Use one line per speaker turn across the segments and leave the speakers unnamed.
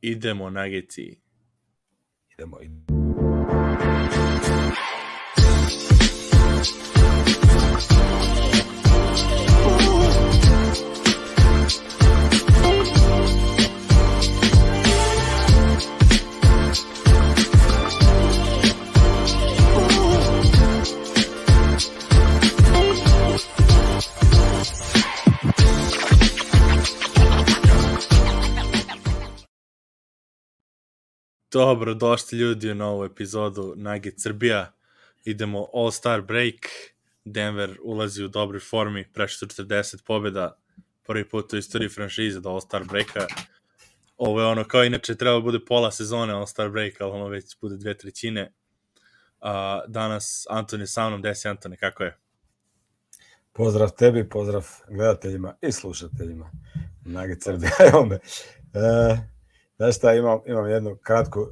Idemo, Nagici.
Idemo, idemo.
Dobro, došli ljudi u novu epizodu Nugget Srbija. Idemo All-Star break. Denver ulazi u dobroj formi, prešli su 40 pobjeda. Prvi put u istoriji franšize do All-Star breaka. Ovo je ono, kao inače, treba bude pola sezone All-Star break, ali ono već bude dve trećine. A, danas Anton je sa mnom, desi Antone, kako je?
Pozdrav tebi, pozdrav gledateljima i slušateljima. Nugget Srbija, evo me. E, Znaš šta, imam, imam jednu kratku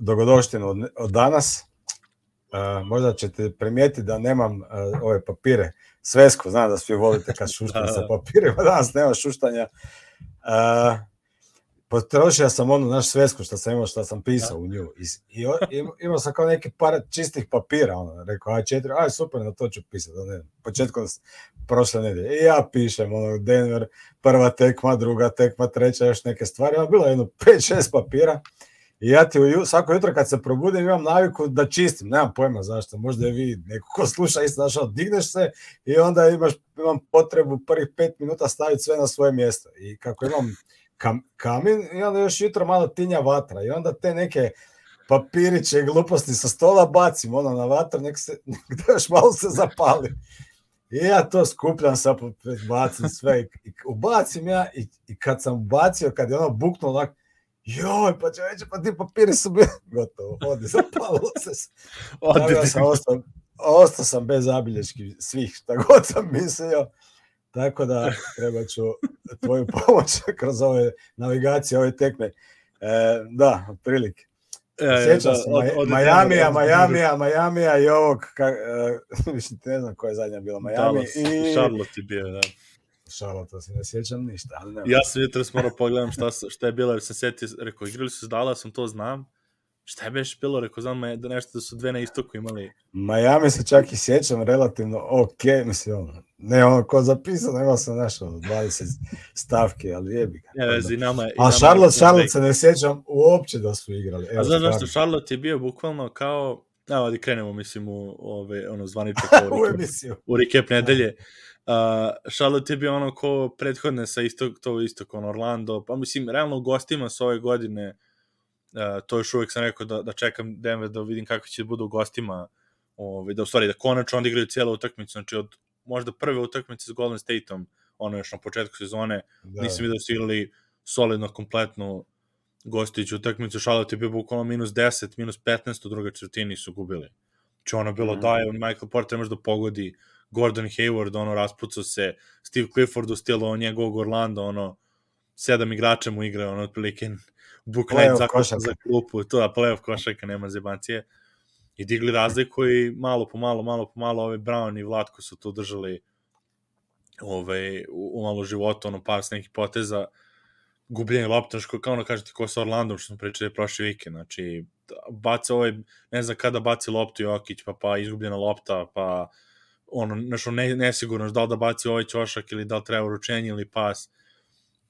dogodoštinu od, od danas. Uh, možda ćete primijetiti da nemam uh, ove papire. Svesku, znam da svi volite kad šuštam sa papirima, danas nema šuštanja. Uh, potrošio sam onu naš svesku što sam imao, što sam pisao u nju. I, i, imao sam kao neki par čistih papira, ono, rekao, a četiri, aj super, na to ću pisati, ne, početkom prošle nedelje. I ja pišem, ono, Denver, prva tekma, druga tekma, treća, još neke stvari, ono, bilo jedno 5-6 papira. I ja ti u, svako jutro kad se probudim imam naviku da čistim, nemam pojma zašto, možda je vi neko ko sluša isto našao, digneš se i onda imaš, imam potrebu prvih pet minuta staviti sve na svoje mjesto. I kako imam kam, kamin i onda još jutro malo tinja vatra i onda te neke papiriće i gluposti sa stola bacim ono na vatru, nek se, nek još malo se zapali. I ja to skupljam sa bacim sve i, i ubacim ja i, i kad sam bacio, kad je ono buknulo onak, joj, pa čoveče, pa ti papiri su bili gotovo, odi, zapalo se. Odi, ja sam ostao, ostao sam bez zabilješki svih, šta god sam mislio. Tako da treba ću tvoju pomoć kroz ove navigacije, ove tekme. E, da, otprilike. E, Sjećam da, se, od, od, Majamija, Majamija, Majamija i ovog, ka, uh, ne znam koja je zadnja bila,
Dallas, i... Charlotte je bio, da.
Charlotte, se ne sjećam ništa. Ali nema.
Ja sam jutros morao pogledam šta, šta je bilo, jer sam sjetio, rekao, igrali su s Dallasom, to znam, Šta je beš bilo, rekao, znam da nešto da su dve na istoku imali.
Miami se čak i sjećam relativno ok, mislim, ono, ne ono ko zapisano, imao sam nešto, 20 stavke, ali jebi ga.
Ne, vezi, nama,
A nama Charlotte, Charlotte se ne sjećam uopće da su igrali.
Evo, A znaš zašto Charlotte je bio bukvalno kao, evo da krenemo, mislim, u ove, ono, zvaničak
u, emisiju.
u recap nedelje. Uh, Charlotte je bio ono ko prethodne sa istok, to istok, on Orlando, pa mislim, realno gostima s ove godine Uh, to još uvek sam rekao da, da čekam Denver da vidim kako će da budu u gostima, ovaj, da u stvari da konačno onda igraju cijelu utakmicu, znači od možda prve utakmice s Golden Stateom, ono još na početku sezone, da. nisam vidio da su igrali solidno, kompletnu gostiću utakmicu, Charlotte je bio bukvalno minus 10, minus 15 u drugoj četvrtini su gubili. Znači ono bilo mm. da je Michael Porter možda pogodi Gordon Hayward, ono raspucao se, Steve Clifford u stilu njegovog Orlando, ono sedam igrača mu igra, ono otprilike Book Night za, za klupu, to da playoff košarka, nema zebancije. I digli razliku i malo po malo, malo po malo, ove Brown i Vlatko su to držali ove, u, u malo života, ono par s nekih poteza, gubljenje lopta, što kao ono kažete ko sa Orlandom, što smo pričali prošli vikend, znači baca ovaj, ne znam kada baci loptu Jokić, pa pa izgubljena lopta, pa ono, nešto ne, nesigurno, da li da baci ovaj ćošak ili da li treba uručenje ili pas,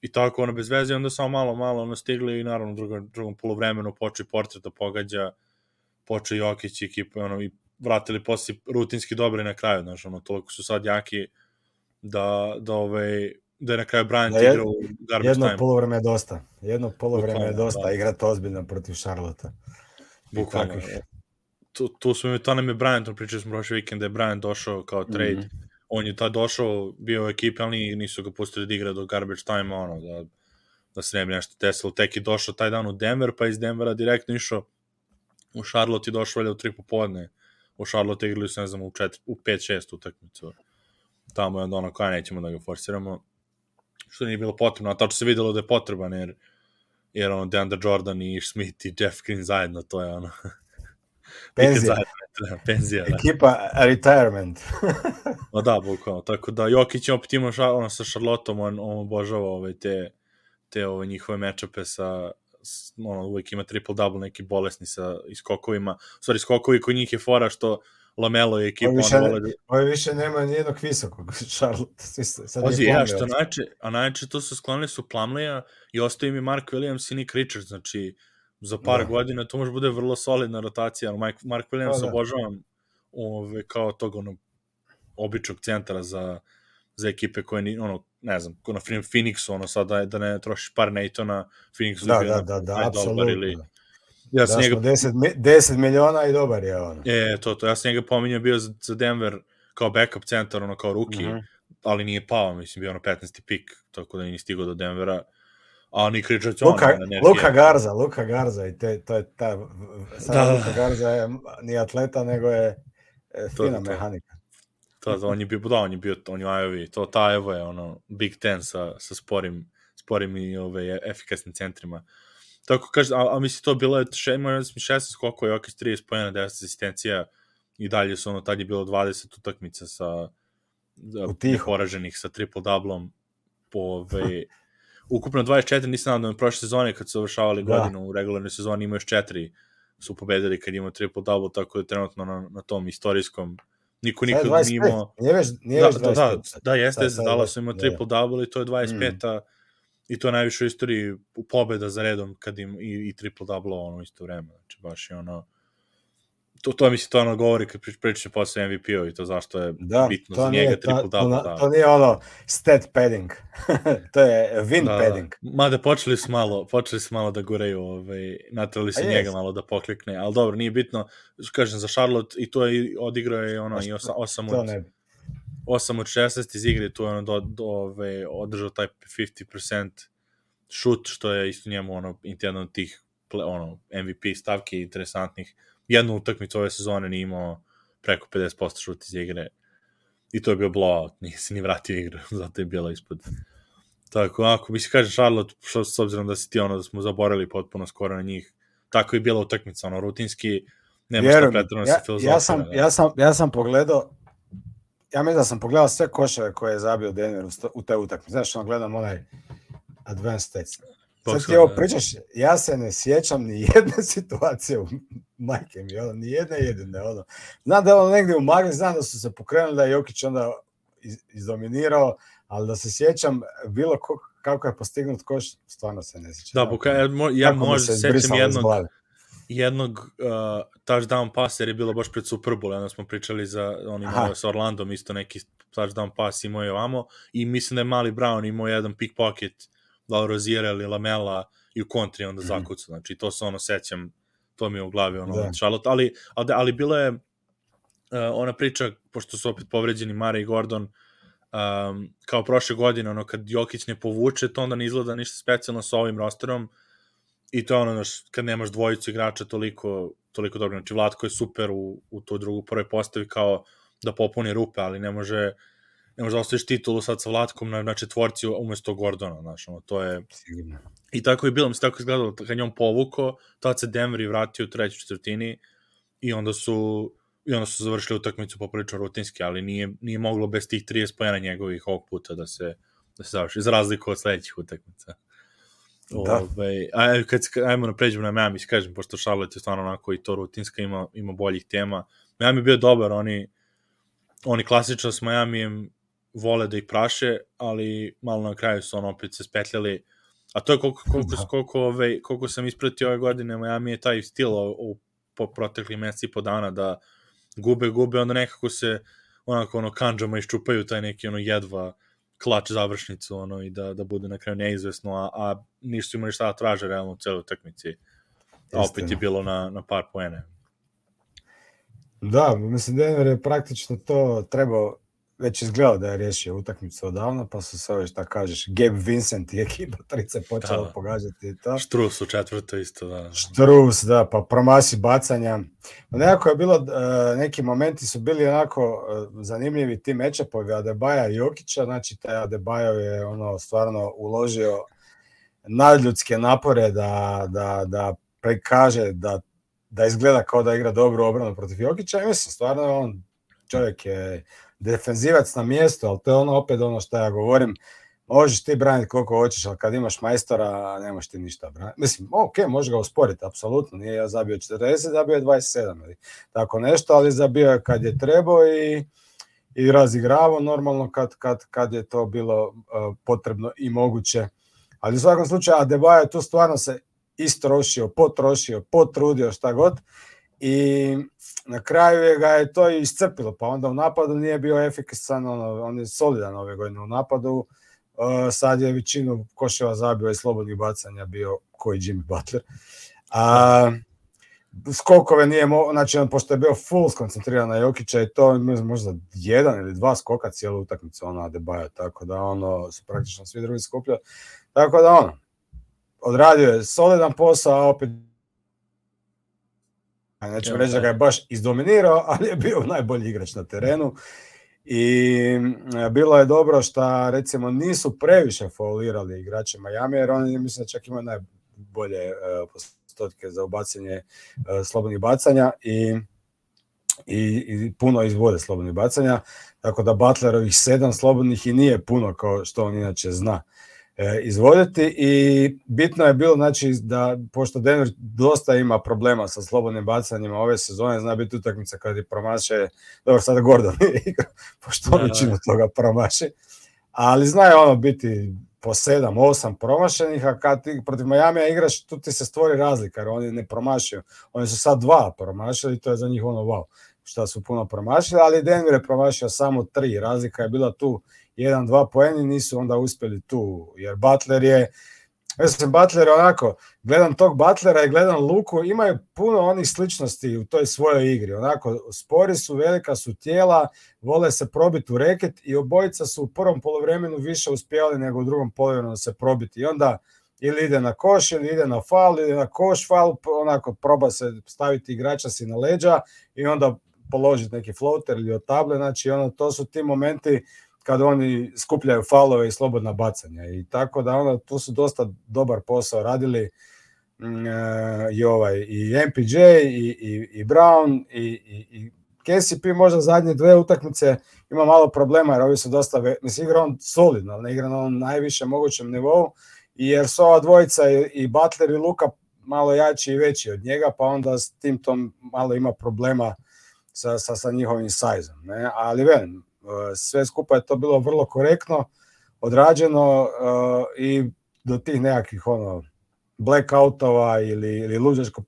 i tako ono bez veze, onda samo malo, malo ono stigli i naravno u drugom, drugom polovremenu počeo portret da pogađa, počeo Jokić i ekipa ono, i vratili posle rutinski dobri na kraju, znaš, ono, toliko su sad jaki da, da, ovaj, da je na kraju Bryant da, igrao u garbage
jedno time. Jedno polovreme je dosta. Jedno polovreme je dosta, da. igrati ozbiljno protiv Charlotte.
Bukvalno. Tu, tu smo mi, to nam je Bryant, pričali smo prošle vikend da je Bryant došao kao trade mm -hmm on je tad došao, bio u ekipi, ali nisu ga pustili da igra do garbage time, ono, da, da se ne bi nešto desilo. Tek je došao taj dan u Denver, pa iz Denvera direktno išao u Charlotte i došao valja u tri popodne. U Charlotte igrali su, ne znam, u, četiri, u 5-6 utakmicu. Tamo je onda ono, koja nećemo da ga forsiramo. Što nije bilo potrebno, a tačno se videlo da je potreban, jer, jer ono, DeAndre Jordan i Smith i Jeff Green zajedno, to je ono...
Penzija.
Penzija, da.
Ekipa retirement.
no da, bukvalno. Tako da Jokić je opet imao ono, sa Charlottom, on, on obožava ove, te, te ove, njihove mečape sa, ono, uvek ima triple-double, neki bolesni sa iskokovima. U stvari, skokovi koji njih je fora što Lamelo i ekipa.
Ovi više,
ono, vole da...
ovi više nema nijednog visokog Charlotte. Sad je
ja, što najče, a najče to su sklonili su Plumleya i ostao im je Mark Williams i Nick Richards, znači za par
Da.
godina to može bude vrlo solidna rotacija, ali Mike, Mark Williams
Pa, da.
obožavam ove, kao tog ono, običnog centra za, za ekipe koje ni, ono, ne znam, ko na Phoenixu, ono sad da, da ne trošiš par Natona, Phoenixu
Da, da, da, da, apsolutno.
ili,
da.
ja
Da
sam njega
smo 10, mi- 10 miliona i dobar je ono.
E, to, to, ja sam njega pominjao bio za, za Denver kao backup centar, ono kao ruki,
Mhm.
ali nije pao, mislim, bio ono 15. pik, tako da nije stigao do Denvera. A Nick Richards,
Luka,
ono, energija.
Luka Garza, Luka Garza i te, to je ta, sada
Da.
Luka Garza je nije atleta, nego je e,
To,
fina
to.
mehanika.
To, to, on je bio, da, on je bio, on je Iowa, to, ta Evo je, ono, Big Ten sa, sa sporim, sporim i ove, efikasnim centrima. Tako kaže, a, a misli to bilo je, še, ima, ja mislim, 16 skokova, Jokić 30 pojena, 10 asistencija i dalje su, ono, tad je bilo 20 utakmica sa da, poraženih sa triple-doublom po ove, ukupno 24, nisam nadam da prošle sezone kad su završavali
Da.
godinu u regularnoj sezoni imaju još četiri su pobedili kad imaju triple-double, tako da trenutno na, na tom istorijskom niko nikad
25,
nije imao
nije već, nije
da,
već
da,
25.
da, da, jeste, jeste,
sad-
Dallas ima
da.
triple double i to je 25-a
Mm.
i to je najviše u istoriji pobeda za redom kad im i, i triple double ono isto vreme. Znači baš je ono to, to mi se to ono govori kad prič, pričam posle MVP-o i to zašto je
Da,
bitno
to
za
nije,
njega
to,
triple
to,
double.
na-
da.
to nije ono stat padding. to je win
da,
padding.
Da. Mada počeli su malo, počeli su malo da gureju, ovaj, natrali se njega malo da poklikne, ali dobro, nije bitno. Kažem, za Charlotte i to je, odigrao je ono, i
što-
8
To
od,
ne bi.
8 od 16 iz igre, tu je ono do, do, ove, održao taj 50% šut, što je isto njemu ono, jedan od tih ple, ono, MVP stavki interesantnih. Jednu utakmicu ove sezone nije imao preko 50% šut iz igre. I to je bio blowout, nije se ni vratio igru, zato je bila ispod. Tako, ako mi se kaže Charlotte, što, s obzirom da si ti ono, da smo zaborali potpuno skoro na njih, tako je bila utakmica, ono, rutinski, nema šta
Vjeruj mi,
pretredno da
ja,
se filozofira.
ja, sam,
da.
ja, sam, ja sam pogledao ja mislim da sam pogledao sve koševe koje je zabio Denver u, u te utakmice. Znaš, ono gledam onaj advanced stats. Sad ti ovo
da.
pričaš, ja se ne sjećam ni jedne situacije u majke mi, ono, ni jedne jedine, ono. Znam da je ono negdje u magli, znam da su se pokrenuli, da je Jokić onda iz, izdominirao, ali da se sjećam bilo ko, kako je postignut koš, stvarno se ne sjećam.
Da, boka, ja, mo- ja možda
se iz
jednog, jednog uh, touchdown pasa jer je bilo baš pred Super Bowl, onda smo pričali za on imao sa Orlandom isto neki touchdown pas imao je ovamo i mislim da je mali Brown imao jedan pickpocket da li Roziera ili Lamela i u kontri onda
Mhm.
zakucao, znači to se ono sećam to mi je u glavi ono
Da.
Charlotte, ali, ali, ali bilo je uh, ona priča, pošto su opet povređeni Mare i Gordon, um, kao prošle godine, ono, kad Jokić ne povuče, to onda ne izgleda ništa specijalno sa ovim rosterom, i to je ono, znaš, kad nemaš dvojicu igrača toliko, toliko dobro, znači Vlatko je super u, u toj drugu prvoj postavi kao da popuni rupe, ali ne može ne može da ostaviš titulu sad sa Vlatkom na, na četvorci umesto Gordona, znaš, ono, to je
Sigurno.
I tako je bilo, mislim, tako je izgledalo, kad on povuko, tad se Denver i vratio u trećoj četvrtini i onda su i onda su završili utakmicu poprilično rutinski, ali nije, nije moglo bez tih 30 pojena njegovih ovog puta da se, da se završi, za razliku od sledećih utakmica.
Da.
Ove, a, kad, se- ajmo na pređemo na Miami, kažem, pošto Charlotte je stvarno onako i to rutinska, ima, ima boljih tema. Miami je bio dobar, oni, oni klasično s Miamijem vole da ih praše, ali malo na kraju su ono opet se spetljali, a to je koliko, koliko,
Da.
koliko, ove, koliko sam ispratio ove godine, Miami je taj stil u, u po protekli meseci i po dana da gube, gube, onda nekako se onako ono kanđama iščupaju taj neki ono jedva klač završnicu ono i da, da bude na kraju neizvesno, a, a nisu imali šta da traže realno u celoj utakmici. A opet je bilo na, na par poene.
Da, mislim Denver je praktično to trebao već izgledao da je riješio utakmicu odavno, pa su se već tako kažeš, Gabe Vincent i ekipa trice počela
Da.
pogađati i to.
Štrus u četvrtoj isto, da.
Štrus, da, pa promasi bacanja. Nekako je bilo, e, neki momenti su bili onako e, zanimljivi ti mečapovi Adebaja i Jokića, znači taj Adebajo je ono stvarno uložio nadljudske napore da, da, da prikaže da, da izgleda kao da igra dobru obranu protiv Jokića i mislim, stvarno on čovjek je defenzivac na mjestu, ali to je ono opet ono što ja govorim, možeš ti braniti koliko hoćeš, ali kad imaš majstora, nemaš ti ništa braniti. Mislim, ok, može ga usporiti, apsolutno, nije ja zabio 40, zabio je 27 ili tako nešto, ali zabio je kad je trebao i, i razigravao normalno kad, kad, kad je to bilo uh, potrebno i moguće. Ali u svakom slučaju Adebayo tu stvarno se istrošio, potrošio, potrudio, šta god. I na kraju je ga je to iscrpilo, pa onda u napadu nije bio efikasan, ono, on je solidan ove godine u napadu, uh, sad je većinu koševa zabio i slobodnih bacanja bio koji Jimmy Butler. A, skokove nije mo, znači on, pošto je bio full skoncentriran na Jokića i to možda jedan ili dva skoka cijelu utakmicu ona Adebayo, tako da ono su praktično svi drugi skupljali. Tako da ono, odradio je solidan posao, a opet Neću reći da ga je baš izdominirao, ali je bio najbolji igrač na terenu. I bilo je dobro što recimo nisu previše faulirali igrače Miami, jer oni mislim da čak imaju najbolje uh, postotke za ubacanje uh, slobodnih bacanja i, i, i puno izvode slobodnih bacanja, tako da Butlerovih sedam slobodnih i nije puno kao što on inače zna. Uh, E, izvoditi i bitno je bilo znači da pošto Denver dosta ima problema sa slobodnim bacanjima ove sezone zna biti utakmica kad je promaše dobro sada Gordon pošto on da, većinu da. toga promaše ali zna je ono biti po 7 8 promašenih a kad ti protiv Majamija igraš tu ti se stvori razlika jer oni ne promašaju oni su sad dva promašili i to je za njih ono wow šta su puno promašili ali Denver je promašio samo tri. Razlika je bila tu jedan, dva poeni, nisu onda uspeli tu, jer Butler je, mislim, Butler je onako, gledam tog Butlera i gledam Luku, imaju puno onih sličnosti u toj svojoj igri, onako, spori su, velika su tijela, vole se probiti u reket i obojica su u prvom polovremenu više uspjeli nego u drugom polovremenu se probiti. I onda ili ide na koš, ili ide na fal, ili na koš fal, onako proba se staviti igrača si na leđa i onda položiti neki floater ili od table, znači ono, to su ti momenti kad oni skupljaju falove i slobodna bacanja. I tako da ono tu su dosta dobar posao radili mm, e, i ovaj i MPJ i, i, i Brown i, i, i KCP možda zadnje dve utakmice ima malo problema jer ovi su dosta, mislim igra on solidno, ali ne igra na onom najvišem mogućem nivou jer su ova dvojica i, i Butler i Luka malo jači i veći od njega, pa onda s tim tom malo ima problema sa, sa, sa njihovim sajzom. Ne? Ali ven, sve skupa je to bilo vrlo korektno odrađeno uh, i do tih nekakvih ono blackoutova ili, ili luđačko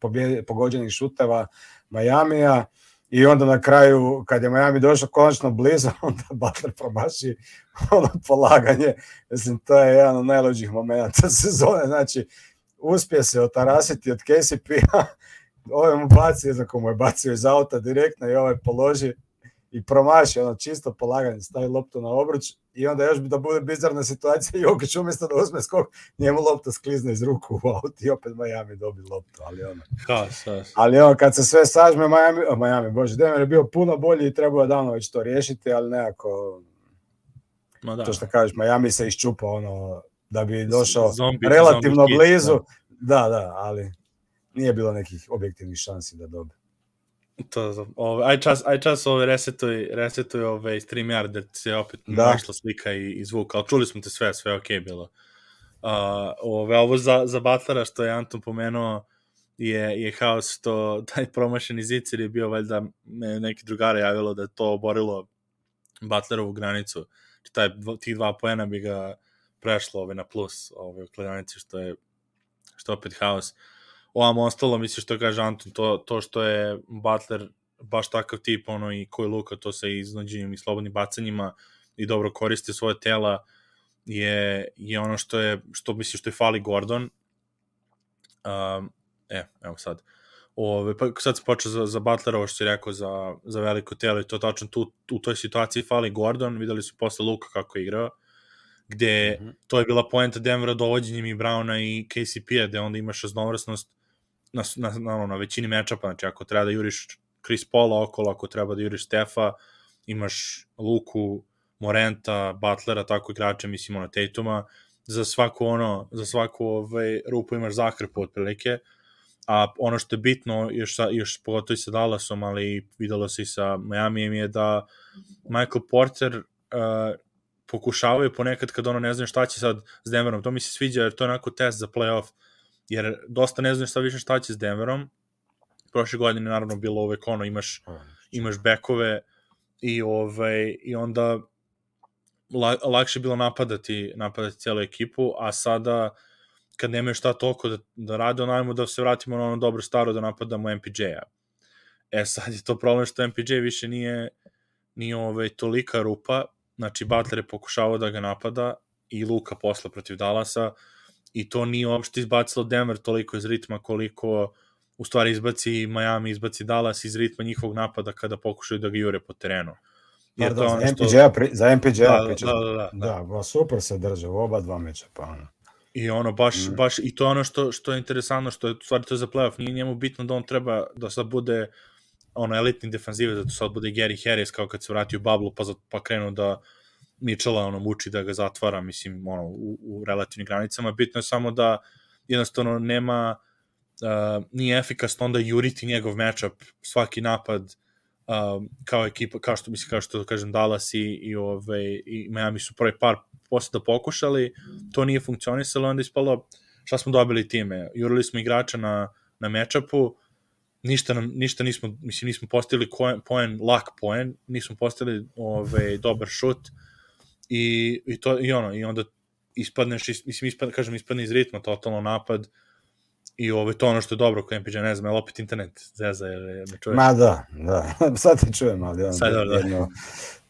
pogođenih šuteva Majamija i onda na kraju kad je Miami došao konačno blizu onda Butler promaši ono polaganje mislim to je jedan od najluđih momenta sezone znači uspije se otarasiti od KCP-a ovaj mu baci, znam mu je bacio iz auta direktno i ovaj položi i promaši, ono čisto polaganje, stavi loptu na obruč i onda još bi da bude bizarna situacija, Jokić umjesto da uzme skok, njemu lopta sklizne iz ruku u aut i opet Miami dobi loptu, ali ono.
Has, has.
Ali ono, kad se sve sažme, Miami, oh, Miami, bože, Denver je bio puno bolji i trebao davno već to riješiti, ali nekako, Ma da. to što kažeš, Miami se iščupa, ono, da bi došao zombi, relativno zombi blizu, da. da, da, ali nije bilo nekih objektivnih šansi da dobi.
To, ove, aj čas, aj čas ove resetuj, resetuj ove StreamYard da se opet da. našla slika i, i zvuk, ali čuli smo te sve, sve ok bilo. Uh, ove, ovo za, za Butlera što je Anton pomenuo je, je haos što taj promašeni zicer je bio valjda me neki drugara javilo da je to oborilo Butlerovu granicu. Znači, taj, tih dva poena bi ga prešlo ove, na plus ove, u kladionici što je što je opet haos. Uh, ovam ostalo, misliš što kaže Anton, to, to što je Butler baš takav tip, ono, i koji Luka, to sa iznađenjem i slobodnim bacanjima i dobro koriste svoje tela, je, je ono što je, što misliš što je fali Gordon. Um, e, evo sad. Ove, pa sad se počeo za, za Butlera, ovo što si rekao za, za veliko telo i to tačno tu, u toj situaciji fali Gordon, videli su posle Luka kako je igrao, gde mm -hmm. to je bila poenta Denvera dovođenjem i Browna i KCP-a, gde onda imaš raznovrsnost na, na, na, na većini mečapa, znači ako treba da juriš Chris Paula okolo, ako treba da juriš Stefa, imaš Luku, Morenta, Butlera, tako igrače, mislimo na Tatuma, za svaku ono, za svaku ovaj, rupu imaš zahrpu otprilike, a ono što je bitno, još, još pogotovo i sa Dallasom, ali videlo se i sa Miami je da Michael Porter uh, pokušavaju ponekad kad ono ne znaju šta će sad s Denverom. To mi se sviđa jer to je onako test za playoff. Jer dosta ne znaju šta više šta će s Denverom. Prošle godine naravno bilo uvek ono, imaš, imaš bekove i, ovaj, i onda la, lakše bilo napadati, napadati cijelu ekipu, a sada kad nemaju šta toliko da, da rade, onajmo da se vratimo na ono dobro staro da napadamo MPJ-a. E sad je to problem što MPJ više nije, nije ovaj, tolika rupa, znači Butler je pokušavao da ga napada i Luka posla protiv Dallasa i to nije uopšte izbacilo Denver toliko iz ritma koliko u stvari izbaci Miami, izbaci Dallas iz ritma njihovog napada kada pokušaju da ga jure po terenu.
Jer da, ono što... MPJ pri, za MPJ
da,
priča.
Da, da, da,
da. da, super se drže u oba dva meča, pa ono.
I ono, baš, mm. baš, i to je ono što, što je interesantno, što je stvari to za playoff, nije njemu bitno da on treba da sad bude ono elitni defanzivac, da to sad bude Gary Harris kao kad se vrati u bablu pa, pa krenu da Mitchella ono muči da ga zatvara, mislim, ono, u, u relativnim granicama. Bitno je samo da jednostavno nema, uh, nije efikasno onda juriti njegov matchup, svaki napad uh, kao ekipa, kao što, mislim, kao što kažem, Dallas i, i, ove, i Miami su prvi par posle da pokušali, to nije funkcionisalo, onda ispalo šta smo dobili time. Jurili smo igrača na, na matchupu, ništa, nam, ništa nismo, mislim, nismo postavili poen, lak poen, nismo postavili ove, dobar šut i, i, to, i ono, i onda ispadneš, mislim, ispadne, kažem, ispadne iz ritma, totalno napad, i ovo, to ono što je dobro kod MPJ, ne znam, je opet internet zeza, jer me čuješ?
Ma da, da, sad te čujem, ali on Sad, da, da. jedno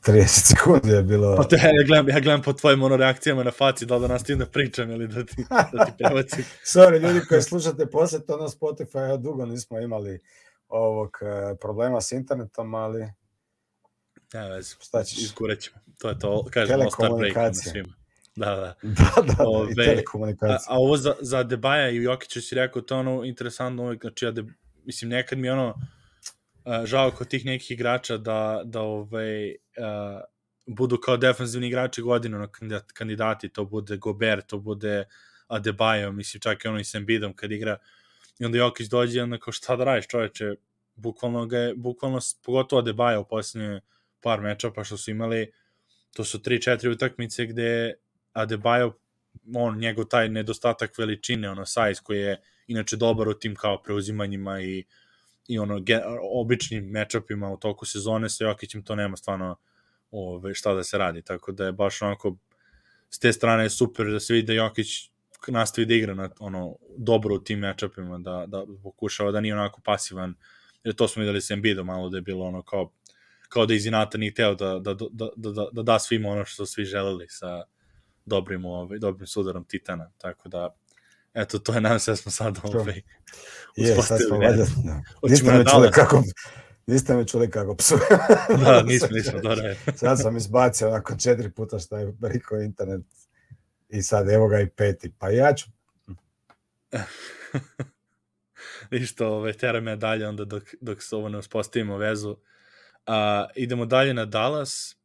30 sekundi je bilo...
Pa to ja, gledam, ja gledam po tvojim ono reakcijama na faci, da li da nastavim da pričam ili da ti, da ti prebacim.
Sorry, ljudi koji slušate posle to na Spotify, ja dugo nismo imali ovog uh, problema s internetom, ali...
Ja, vez, šta ćeš? Izgurat ćemo. To je to, kažem, all-star break na svima. Da, da.
da, da, Ove, i telekomunikacija.
A, a ovo za, za Debaja i Jokića si rekao, to je ono interesantno uvek, znači ja de, mislim, nekad mi ono, uh, žao kod tih nekih igrača da, da ovaj, uh, budu kao defensivni igrači godinu na kandidati, to bude Gobert, to bude Adebayo, mislim čak i ono i s Embiidom kad igra i onda Jokić dođe i onda kao šta da radiš čoveče, bukvalno ga je, bukvalno, pogotovo Adebayo u posljednje par meča pa što su imali, to su 3-4 utakmice gde Adebayo on, njegov taj nedostatak veličine, ono, size koji je inače dobar u tim kao preuzimanjima i, i ono, ge, običnim matchupima u toku sezone sa Jokićem to nema stvarno ove, šta da se radi, tako da je baš onako s te strane je super da se vidi da Jokić nastavi da igra na, ono, dobro u tim matchupima, da, da pokušava da nije onako pasivan, jer to smo videli sa Embiidom malo da je bilo ono kao kao da iz inata nije teo da, da, da, da, da, da da svima ono što svi želeli sa, dobrim, ovaj, dobrim sudarom Titana, tako da eto, to je nam da smo sad ovaj,
je, sad smo valjda, da. niste me čuli kako, niste me čuli kako psujem.
da, nismo, nismo, dobro je.
sad sam izbacio onako četiri puta šta je priko internet i sad evo ga i peti, pa ja ću.
Ništa, ovaj, tera me dalje onda dok, dok se ovo ne uspostavimo vezu. Uh, idemo dalje na Dallas.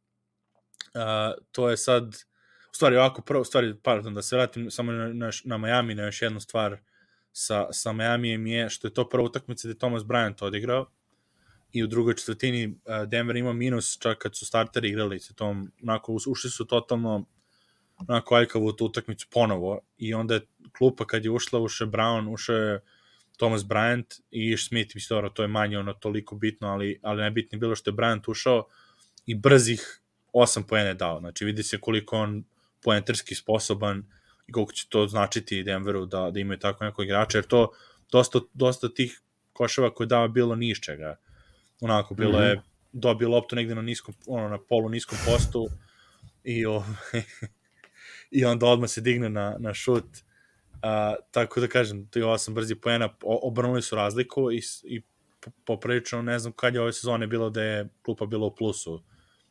Uh, to je sad stvari ovako prvo stvari pardon da se vratim samo na, na, na Miami na još jednu stvar sa sa Miamijem je što je to prva utakmica gde Thomas Bryant odigrao i u drugoj četvrtini Denver ima minus čak kad su starteri igrali sa tom onako ušli su totalno onako aljkavo u tu utakmicu ponovo i onda je klupa kad je ušla uše Brown uše Thomas Bryant i Smith mislim to je manje ono toliko bitno ali, ali najbitnije bilo što je Bryant ušao i brzih 8 poene dao znači vidi se koliko on poenterski sposoban i koliko će to značiti Denveru da, da imaju tako neko igrača, jer to dosta, dosta tih koševa koje dava bilo ni iz čega. Onako, bilo mm -hmm. je dobio loptu negde na niskom, ono, na polu niskom postu i, o, i onda odmah se digne na, na šut. A, tako da kažem, to je osam brzi poena, obrnuli su razliku i, i poprilično ne znam kad je ove sezone bilo da je klupa bila u plusu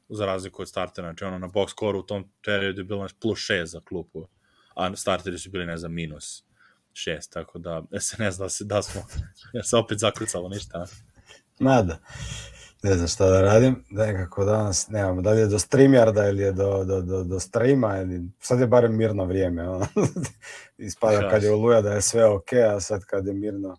za razliku od startera, znači ono na box score u tom periodu je bilo plus 6 za klupu, a starteri su bili, ne znam, minus 6, tako da se ne zna da, se, da smo, ja se opet zakrucalo ništa.
Nada. Ne znam šta da radim, da nekako danas nemamo, da li je do StreamYarda ili je do, do, do, do streama, ili, sad je barem mirno vrijeme, ono. ispada kad je oluja da je sve ok, a sad kad je mirno,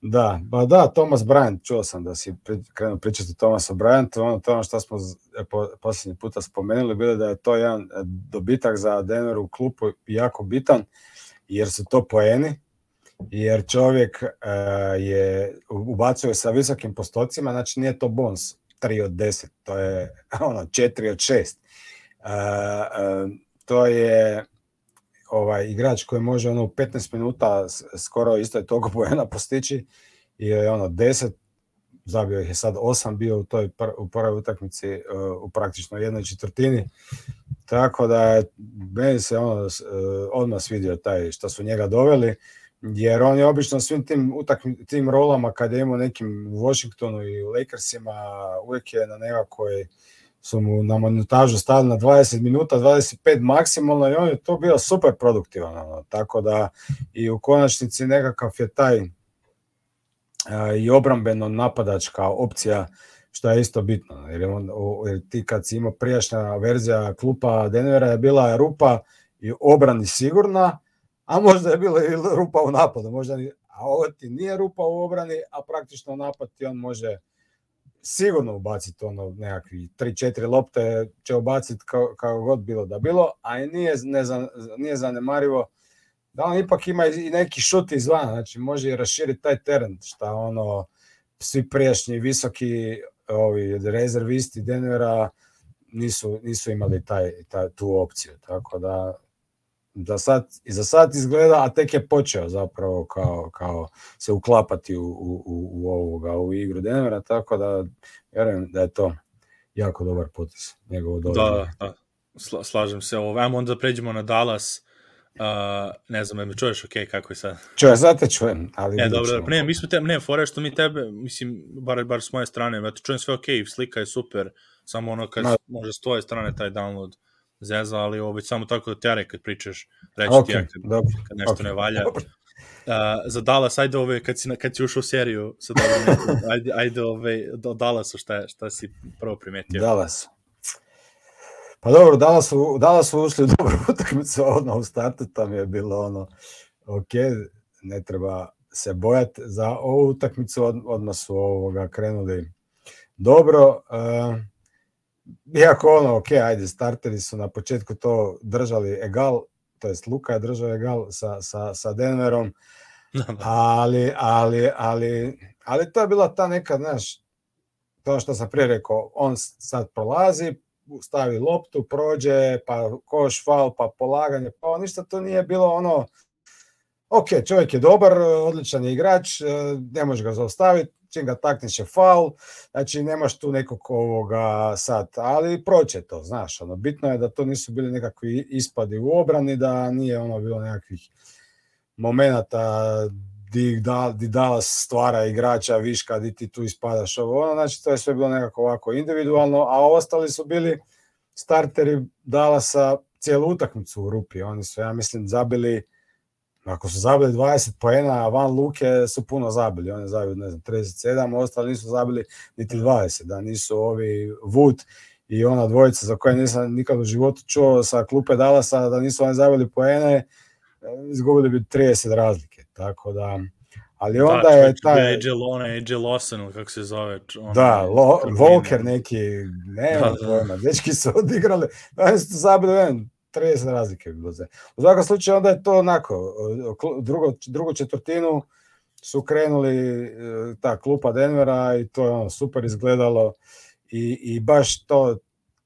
Da, ba da, Thomas Bryant, čuo sam da si krenuo pričati o Thomasu Bryantu, ono to ono što smo e, po, posljednji puta spomenuli, bilo da je to jedan e, dobitak za Denver u klupu jako bitan, jer su to poeni, jer čovjek uh, je ubacuje sa visokim postocima, znači nije to bonus 3 od 10, to je ono 4 od 6. Uh, uh, to je ovaj igrač koji može ono u 15 minuta skoro isto je toliko poena postići i je ono 10 zabio ih je sad 8 bio u toj pr u prvoj utakmici u praktično jednoj četvrtini. Tako da meni se ono odmah svidio taj što su njega doveli jer on je obično svim tim utakmi, tim rolama kad je imao nekim u Washingtonu i u Lakersima uvijek je na nekakvoj su mu na montažu stavili na 20 minuta, 25 maksimalno i on je to bio super produktivan. Ono. Tako da i u konačnici nekakav je taj a, i obrambeno napadačka opcija što je isto bitno. Jer, on, jer ti kad si imao prijašnja verzija klupa Denvera je bila rupa i obrani sigurna, a možda je bila i rupa u napadu. Možda ni, a ovo ti nije rupa u obrani, a praktično napad ti on može sigurno ubaciti ono nekakvi 3-4 lopte će ubaciti kao, kao god bilo da bilo, a nije, ne, nije zanemarivo da on ipak ima i neki šut izvana, znači može i raširiti taj teren, šta ono svi prijašnji visoki ovi rezervisti Denvera nisu, nisu imali taj, taj, tu opciju, tako da da sad, i za sad izgleda, a tek je počeo zapravo kao, kao se uklapati u, u, u, ovoga, u igru Denvera, tako da vjerujem da je to jako dobar potis njegovo
Da, da, Sla, slažem se. Ovo, ajmo onda pređemo na Dallas. Uh, ne znam, me čuješ ok, kako je sad?
Čujem, sad te čujem, ali...
Ne, dobro, ne, mi smo te, ne, fora što mi tebe, mislim, bar, bar s moje strane, ja te čujem sve ok, slika je super, samo ono kad no. može s tvoje strane taj download zeza, ali ovo već samo tako da tjare kad pričaš, reći okay, ti ja kad, dobro, kad nešto okay, ne valja. Dobro. Uh, za Dallas, ajde ove, kad si, kad si ušao u seriju, sa dobro, ajde, ajde ove, do Dallasu, šta, šta si prvo primetio?
Dallas. Pa dobro, Dallas, Dallas su ušli u dobru utakmicu, odmah u startu, tam je bilo ono, ok, ne treba se bojati za ovu utakmicu, od, odmah su ovoga krenuli dobro. Uh, iako ono, ok, ajde, starteri su na početku to držali egal, to jest Luka je držao egal sa, sa, sa Denverom, ali, ali, ali, ali to je bila ta neka, znaš, to što sam prije rekao, on sad prolazi, stavi loptu, prođe, pa koš, fal, pa polaganje, pa ništa to nije bilo ono, ok, čovjek je dobar, odličan je igrač, ne može ga zaustaviti, čim ga takneš je faul, znači nemaš tu nekog ovoga sad, ali proće to, znaš, ono, bitno je da to nisu bili nekakvi ispadi u obrani, da nije ono bilo nekakvih momenata di, da, di Dallas stvara igrača viška, di ti tu ispadaš ovo, ono, znači to je sve bilo nekako ovako individualno, a ostali su bili starteri Dallasa cijelu utakmicu u rupi, oni su, ja mislim, zabili Ako su zabili 20 poena, van Luke su puno zabili. Oni zabili, ne znam, 37, ostali nisu zabili niti 20. Da nisu ovi Wood i ona dvojica za koje nisam nikad u životu čuo sa klupe Dallasa, da nisu oni zabili poene, izgubili bi 30 razlike. Tako da, ali onda da, je taj...
AJ Lona, AJ Lawson, kako se zove.
On, da, Lo, Volker neki, ne, da, da. pojma, dečki su odigrali, oni su zabili, 30 razlike bilo za. U svakom slučaju onda je to onako, drugo, drugu četvrtinu su krenuli e, ta klupa Denvera i to je ono super izgledalo i, i baš to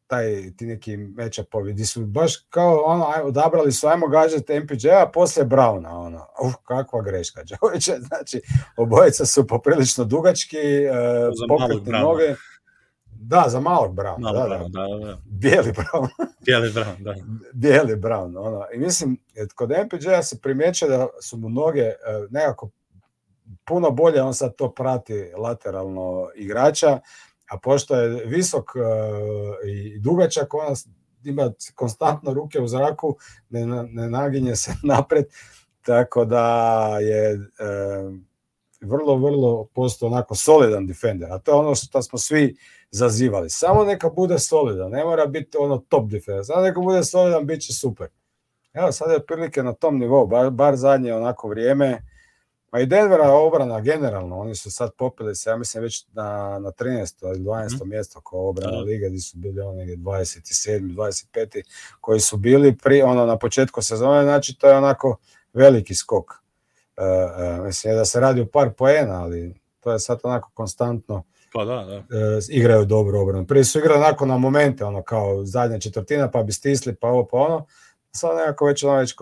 taj ti neki matchupovi gdje su baš kao ono odabrali su ajmo gađati MPJ-a poslije Browna ono uf kakva greška čovječe znači obojica su poprilično dugački uh, pokretne noge Da, za malog Brown.
Malo da, Brown, da, da, da.
Bijeli Brown.
Bijeli Brown, da.
Bijeli Brown. Ono. I mislim, kod MPJ-a se primjeće da su mu noge uh, nekako puno bolje, on sad to prati lateralno igrača, a pošto je visok uh, i dugačak, on ima konstantno ruke u zraku, ne, ne naginje se napred, tako da je uh, vrlo, vrlo postao onako solidan defender, a to je ono što smo svi zazivali. Samo neka bude solidan, ne mora biti ono top defender, samo neka bude solidan, bit će super. Evo, sad je prilike na tom nivou, bar, bar zadnje onako vrijeme, Ma i Denvera obrana generalno, oni su sad popili se, ja mislim već na, na 13. ili 12. Mm. mjesto kao obrana mm. lige, gdje su bili oni negdje 27. 25. koji su bili pri, ono, na početku sezone, znači to je onako veliki skok. Uh, mislim da se radi o par poena, ali to je sad onako konstantno
pa da, da.
Uh, igraju dobro obranu. Prije su igrali onako na momente, ono kao zadnja četvrtina, pa bi stisli, pa ovo, pa ono. Sad nekako već, ono, već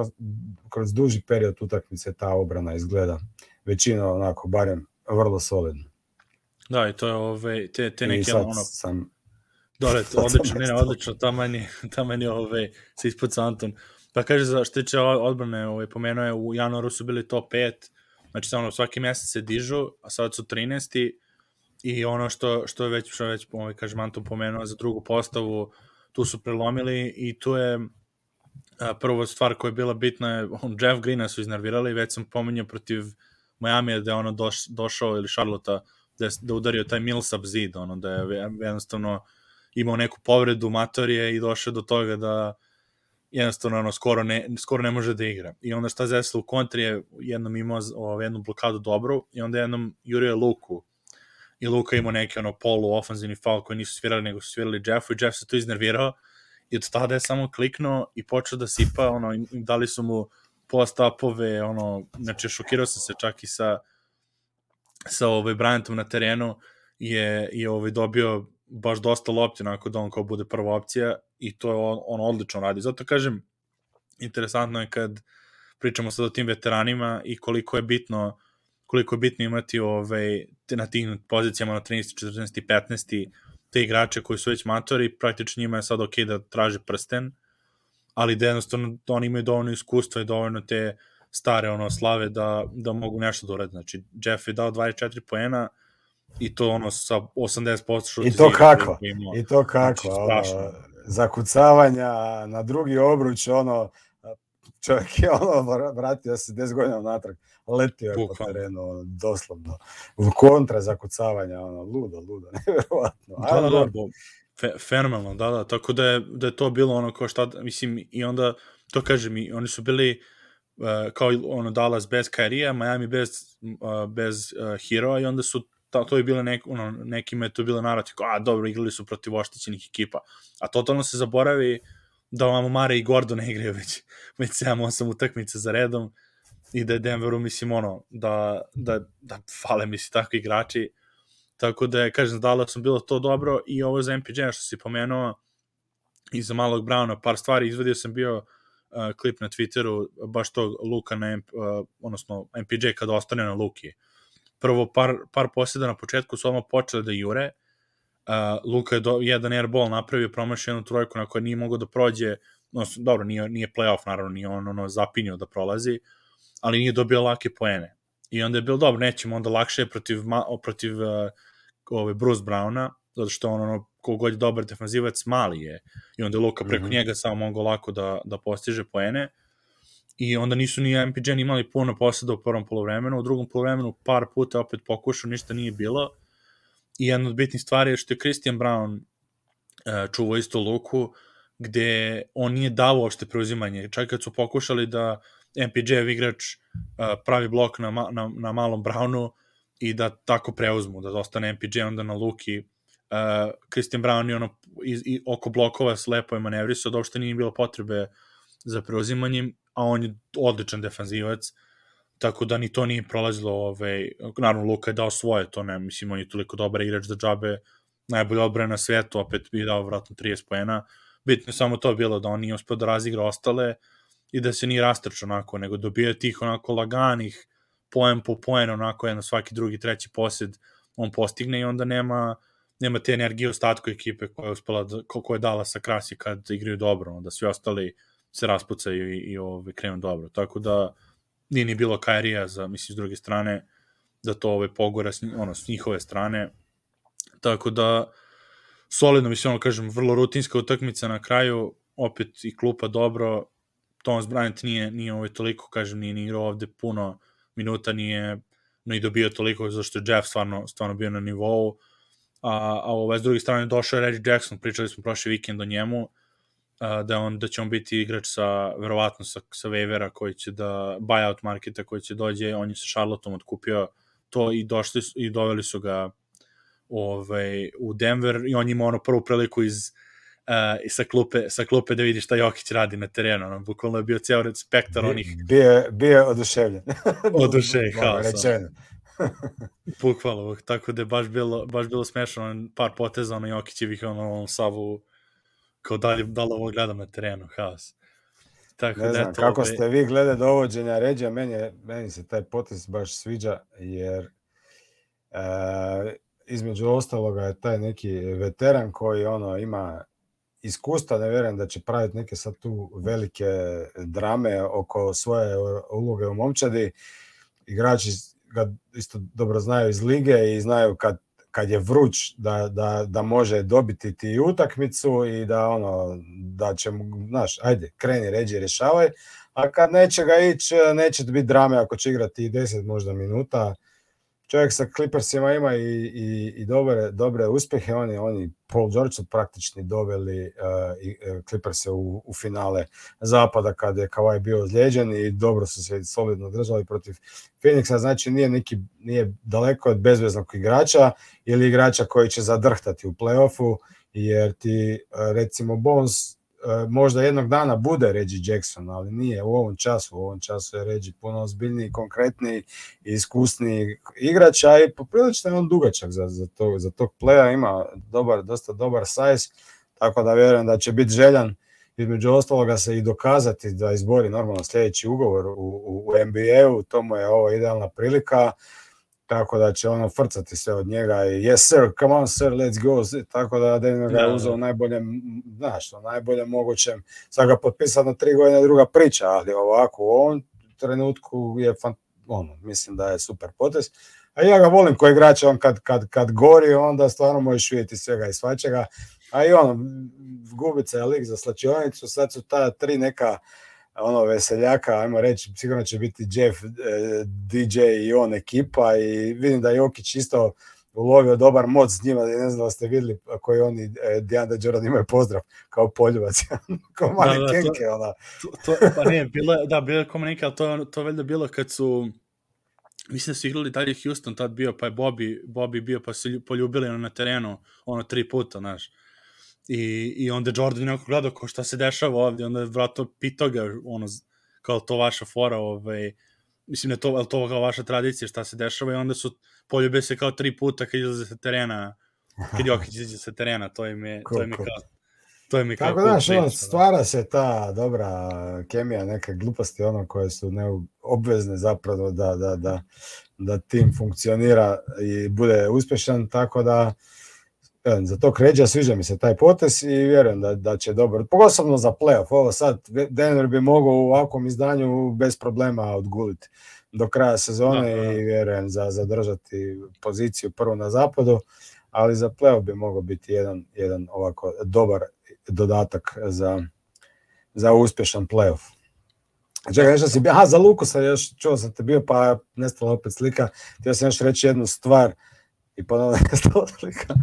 kroz duži period utakmice ta obrana izgleda većina onako, barem vrlo solidno.
Da, i to je ove, te, te neke ono... Sam, Dole, odlično, ne, odlično, taman je, taman je ove, se ispuca Anton. Pa kaže, za što tiče odbrane, ove, pomenuo je, u januaru su bili top 5, znači samo svaki mesec se dižu, a sad su 13. I ono što, što je već, što je već ovaj, kaže, Anton pomenuo za drugu postavu, tu su prelomili i tu je a, prva stvar koja je bila bitna je, on, Jeff Greena su iznervirali, već sam pominjao protiv Miami da je ono doš, došao ili Charlotte da, je, da udario taj Millsap zid, ono da je jednostavno imao neku povredu matorije i došao do toga da jednostavno ono, skoro, ne, skoro ne može da igra. I onda šta desilo u kontri je jednom imao ovaj, jednu blokadu dobru i onda jednom jurio Luku i Luka imao neki ono polu ofanzivni faul koji nisu svirali nego su svirali Jeffu i Jeff se tu iznervirao i od tada je samo kliknuo i počeo da sipa, ono, dali su mu post-upove, ono, znači šokirao sam se čak i sa sa ovaj Bryantom na terenu je, je ovaj dobio baš dosta lopti onako da on kao bude prva opcija i to je on, on odlično radi. Zato kažem, interesantno je kad pričamo sad o tim veteranima i koliko je bitno koliko je bitno imati ovaj, na tim pozicijama na 13. 14. i 15. te igrače koji su već matori, praktično njima je sad ok da traže prsten, ali da jednostavno oni imaju dovoljno iskustva i dovoljno te stare ono slave da, da mogu nešto da urade. Znači, Jeff je dao 24 poena i to ono sa 80% šuti.
I to kako? I to kako? Znači, ono, zakucavanja na drugi obruč, ono, čovjek je ono vratio se 10 godina natrag, letio je po terenu, ono, doslovno, u kontra zakucavanja, ono, ludo, ludo, nevjerovatno.
Da, da, da, fe, fenomenalno, da, da, tako da je, da je to bilo ono kao šta, mislim, i onda, to kažem, i oni su bili uh, kao ono Dallas bez Kairija, Miami bez, uh, bez uh, Hero i onda su ta, to je bilo nek, ono, nekima je to bilo narativ, a dobro, igrali su protiv oštećenih ekipa, a totalno se zaboravi da ovamo Mare i Gordo ne igraju već, već 7-8 utakmice za redom i da je Denveru, mislim, ono, da, da, da fale, mislim, takvi igrači, Tako da je, kažem, da sam bilo to dobro i ovo za MPJ što si pomenuo i za malog Browna par stvari. Izvadio sam bio uh, klip na Twitteru baš tog Luka na, uh, odnosno MPJ kada ostane na Luki. Prvo par, par posjeda na početku su odmah počeli da jure. Uh, Luka je do, jedan airball napravio, promašio jednu trojku na kojoj nije mogao da prođe, odnosno, dobro, nije, nije playoff, naravno, nije on ono, zapinio da prolazi, ali nije dobio lake poene. I onda je bilo dobro, nećemo onda lakše protiv, protiv uh, ovaj Bruce Browna, zato što on ono kogod je dobar defanzivac mali je i onda Luka preko mm -hmm. njega samo mogu lako da, da postiže poene i onda nisu ni MPJ imali puno poseda u prvom polovremenu, u drugom polovremenu par puta opet pokušao, ništa nije bilo i jedna od bitnih stvari je što je Christian Brown uh, čuvao isto Luku gde on nije dao uopšte preuzimanje, čak kad su pokušali da MPJ igrač uh, pravi blok na, na, na malom Brownu, i da tako preuzmu, da ostane MPJ onda na Luki. Uh, Christian Brown je ono i, i oko blokova slepo je manevrisao, da uopšte nije bilo potrebe za preuzimanjem, a on je odličan defanzivac, tako da ni to nije prolazilo, ovaj, naravno Luka je dao svoje, to ne, mislim, on je toliko dobar igrač da džabe, najbolje odbrane na svetu, opet bi dao vratno 30 poena, bitno je samo to bilo da on nije uspio da razigra ostale i da se nije rastrčao onako, nego dobio tih onako laganih poen po poen, onako jedno svaki drugi, treći posjed on postigne i onda nema nema te energije ostatku ekipe koja je uspela, da, koliko je dala sa krasi kad igraju dobro, onda svi ostali se raspucaju i, i ove, krenu dobro. Tako da nije ni bilo Kairija za, mislim, s druge strane, da to ove pogora s, ono, s njihove strane. Tako da, solidno, mislim, ono, kažem, vrlo rutinska utakmica na kraju, opet i klupa dobro, Thomas Bryant nije, nije ovaj toliko, kažem, nije ni igrao ovde puno, minuta nije no i dobio toliko zašto je Jeff stvarno, stvarno bio na nivou a, a ovaj, s druge strane došao je Reggie Jackson, pričali smo prošli vikend o njemu da, on, da će on biti igrač sa, verovatno sa, sa waivera koji će da, buyout marketa koji će dođe, on je sa Charlotteom odkupio to i došli i doveli su ga ovaj, u Denver i on ima ono prvu priliku iz uh, sa, klupe, sa klupe da vidi šta Jokić radi na terenu. Ono, bukvalno je bio cijel spektar onih...
Bio, bio je oduševljen.
oduševljen, haos. Rečeno. bukvalno, tako da je baš bilo, baš bilo smešano, par poteza ono Jokićevih, ono, ono Savu, kao da li, da li ovo gledam na terenu, haos.
Tako ne da znam, eto, kako ovaj... ste vi glede dovođenja ređa, meni, je, meni se taj potez baš sviđa, jer e, između ostaloga je taj neki veteran koji ono ima iskustva, ne vjerujem da će praviti neke sad tu velike drame oko svoje uloge u momčadi. Igrači ga isto dobro znaju iz lige i znaju kad, kad je vruć da, da, da može dobiti ti utakmicu i da ono da će znaš, ajde, kreni, ređi, rješavaj, a kad neće ga ići, neće biti drame ako će igrati 10 možda minuta, čovjek sa Clippersima ima i, i, i dobre, dobre uspjehe. Oni, oni Paul George su praktični doveli uh, Clippers u, u finale zapada kada je Kawhi bio ozlijeđen i dobro su se solidno držali protiv Phoenixa. Znači nije, neki, nije daleko od bezveznog igrača ili igrača koji će zadrhtati u playoffu jer ti recimo Bones možda jednog dana bude Reggie Jackson, ali nije u ovom času. U ovom času je Reggie puno ozbiljniji, konkretniji i iskusniji igrač, a i poprilično je on dugačak za, za, to, za tog playa, ima dobar, dosta dobar size, tako da vjerujem da će biti željan između ostaloga se i dokazati da izbori normalno sljedeći ugovor u, u, u NBA-u, to mu je ovo idealna prilika tako da će ono frcati se od njega i yes sir, come on sir, let's go, tako da Denver ga je da, uzeo da. najbolje, znaš, na najbolje mogućem, sad ga potpisao na tri godine druga priča, ali ovako u ovom trenutku je fan, ono, mislim da je super potez. A ja ga volim koji igrač, on kad, kad, kad gori, onda stvarno možeš vidjeti svega i svačega. A i ono, gubica je lik za slačionicu, sad su ta tri neka ono veseljaka, ajmo reći, sigurno će biti Jeff, eh, DJ i on ekipa i vidim da Jokić isto ulovio dobar moc s njima, ne znam da ste videli koji oni, eh, Dijana Jordan imaju pozdrav kao poljubac, kao mali da, da, kenke, to, ona.
To, to, pa nije, bilo, da, bilo je komunika, to, to valjda bilo kad su, mislim da su igrali dalje Houston tad bio, pa je Bobby, Bobby bio, pa su poljubili na terenu, ono, tri puta, znaš I, i onda Jordan je gledao kao šta se dešava ovde, onda je vratno pitao ga, ono, kao to vaša fora, ovaj, mislim, je to, je to kao vaša tradicija, šta se dešava i onda su poljube se kao tri puta kad izlaze sa terena, kad Jokić izađe sa terena, to im je, to im je kao, to je mi kao
Tako da, što, stvara se ta dobra kemija, neke gluposti ono koje su neobvezne zapravo da, da, da, da tim funkcionira i bude uspešan, tako da za to kređa, sviđa mi se taj potes i vjerujem da, da će dobro, pogotovo za playoff, ovo sad Denver bi mogao u ovakvom izdanju bez problema odguliti do kraja sezone da, da. i vjerujem za zadržati poziciju prvo na zapadu, ali za playoff bi mogao biti jedan, jedan ovako dobar dodatak za, za uspješan playoff. Čekaj, nešto si, aha, za Lukusa još čuo sam te bio, pa nestala opet slika, htio sam još reći jednu stvar i ponovno nestala slika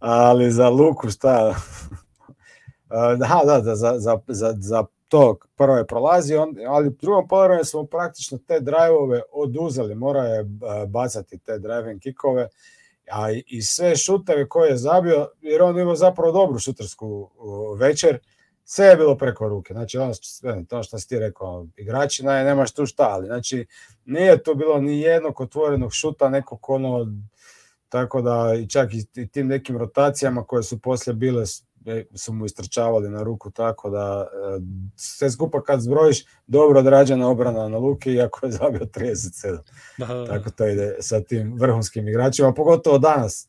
ali za Luku šta? da, da, da, za, za, za, za to prvo je prolazi, on, ali u drugom polovremenu smo praktično te drajvove oduzeli, mora je bacati te driving kikove, a i sve šuteve koje je zabio, jer on imao zapravo dobru šutarsku večer, sve je bilo preko ruke. Znači, ono, to što si ti rekao, igrači, ne, nemaš tu šta, ali znači, nije to bilo ni jednog otvorenog šuta, nekog ono Tako da i čak i tim nekim rotacijama koje su poslije bile e, su mu istrčavali na ruku, tako da e, sve skupa kad zbrojiš, dobro odrađena obrana na Luki, iako je zabio 37. Da, da, da. Tako to ide sa tim vrhunskim igračima, pogotovo danas,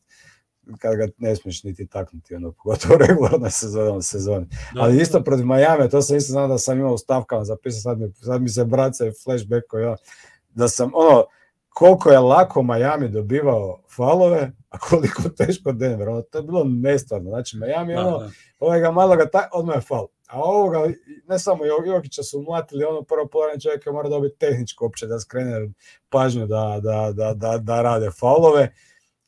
kad ga ne smiješ niti taknuti, ono, pogotovo regularno sezoni. sezoni. Da, Ali isto da. protiv Miami, to sam isto znao da sam imao u stavkama zapisao, sad mi, sad mi se braca flashback, ja, da sam, ono, koliko je lako Miami dobivao falove, a koliko teško Denver. Ono, to je bilo nestvarno. Znači, Miami, da, ono, da. ovaj ga malo ga taj, odmah je fal. A ovoga, ne samo Jokića su mlatili, ono prvo polovanje čovjeka mora dobiti tehničko opće da skrene pažnju da, da, da, da, da rade faulove,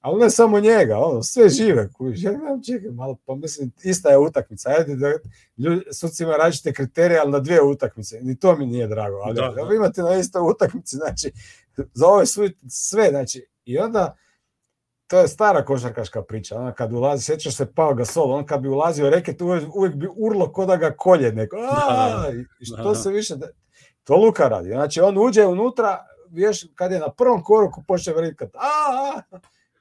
Ali ne samo njega, ono, sve žive. Kužiš. Ja gledam, čekaj, malo, pa mislim, ista je utakmica. Ajde, da, ljudi, suci imaju različite kriterije, ali na dvije utakmice. Ni to mi nije drago. Ali da, da. imate na istoj utakmici, znači, za ove su sve, znači, i onda, to je stara košarkaška priča. Ona kad ulazi, sjećaš se Pao Gasol, on kad bi ulazio reket, uvijek, uvijek bi urlo ko da ga kolje neko. Da, da, da. I što da, se više, to Luka radi. Znači, on uđe unutra, vješ, kad je na prvom koraku počne vrikat, a, a,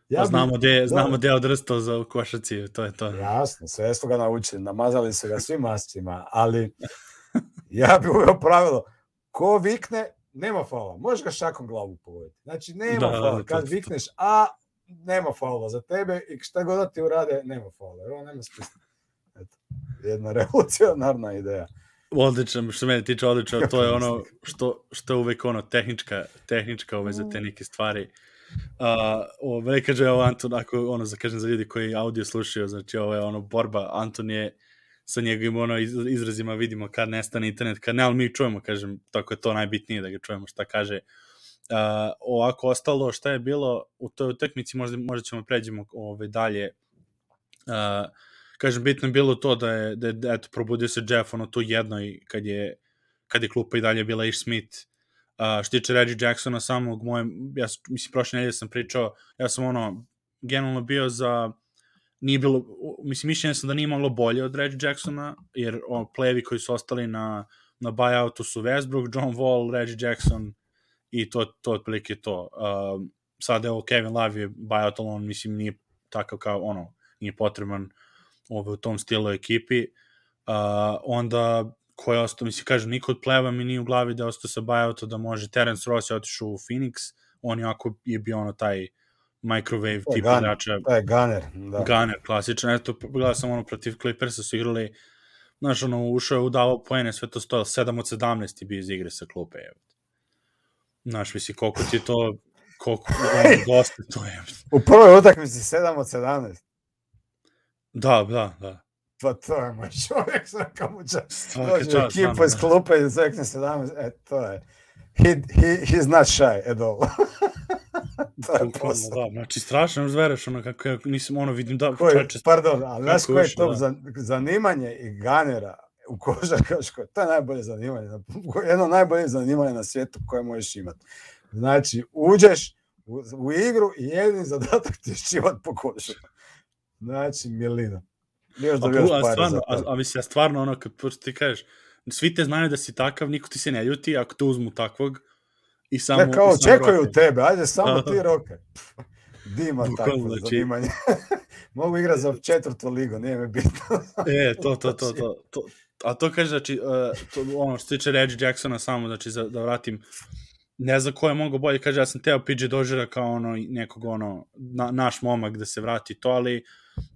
Ja pa znamo gde, znamo gde je odrstao za košaci, to je to.
Jasno, sve su ga naučili, namazali su ga svim mascima, ali ja bih uveo pravilo, ko vikne, nema faula, možeš ga šakom glavu pogoditi. Znači, nema da, faula, kad to, vikneš A, nema faula za tebe i šta god da ti urade, nema faula, jer on nema spisno. Eto, jedna revolucionarna ideja.
Odlično, što mene tiče odlično, to je ono što, što je uvek ono tehnička, tehnička ove za te neke stvari Uh, ovo, ne kaže ovo Anton, ako ono, za kažem za ljudi koji audio slušaju, znači ovo je ono borba, Anton je sa njegovim ono izrazima vidimo kad nestane internet, kad ne, ali mi čujemo, kažem, tako je to najbitnije da ga čujemo šta kaže. Uh, ovako ostalo, šta je bilo u toj utakmici, možda, možda ćemo pređemo ove, dalje. Uh, kažem, bitno je bilo to da je, da je eto, probudio se Jeff ono tu jednoj, kad je, kad je klupa i dalje bila Ish Smith, Uh, što tiče Reggie Jacksona samog moje, ja mislim prošle nedelje sam pričao, ja sam ono generalno bio za nije bilo, mislim mišljenja sam da nije moglo bolje od Reggie Jacksona, jer o, plevi koji su ostali na, na buyoutu su Westbrook, John Wall, Reggie Jackson i to, to otprilike to. Uh, sad evo Kevin Love je buyout, on mislim nije takav kao ono, nije potreban ove, u tom stilu ekipi. Uh, onda ko je ostao, mislim, kažem, niko od pleva mi nije u glavi da je ostao sa buyouta da može, Terence Ross je otišao u Phoenix, on je ako je bio ono taj microwave tip igrača.
To je Gunner, da.
Gunner, klasičan. Eto, gledao sam ono protiv Clippersa su igrali, znaš, ono, ušao je, udavao poene, sve to stojalo, 7 od 17 ti bi iz igre sa klupe, evo. Znaš, misli, koliko ti to, koliko, ono, dosta to je.
U prvoj utakmici 7 od 17.
Da, da, da.
Pa to je moj čovjek, svaka mu čast. Dođe ekipa iz klupe i zekne 17, e, to je. He, he, he's not shy at all.
to je posao. Da, znači strašno zvereš, ono kako ja nisam, ono vidim da...
Koji, čeče, pardon, ali znaš koje je to da. zanimanje i ganera u košarkaškoj, to je najbolje zanimanje, jedno najbolje zanimanje na svijetu koje možeš imati. Znači, uđeš u, u igru i jedini zadatak ti je šivat po košu. Znači, milina.
Još da još a, stvarno, a, a, mislim, ja stvarno, ono, kad ti kažeš, svi te znaju da si takav, niko ti se ne ljuti ako te uzmu takvog i samo...
Ne, kao, čekaju tebe, ajde, samo ti roke. Dima takvo znači... zanimanje. Mogu igrati za četvrtu ligu, nije mi bitno.
e, to, to, to, to, to. A to kaže, znači, uh, to, ono što se tiče Reggie Jacksona samo, znači, za, da vratim, ne znam ko je bolje, kaže, ja sam teo PJ Dožera kao ono, nekog, ono, na, naš momak da se vrati to, ali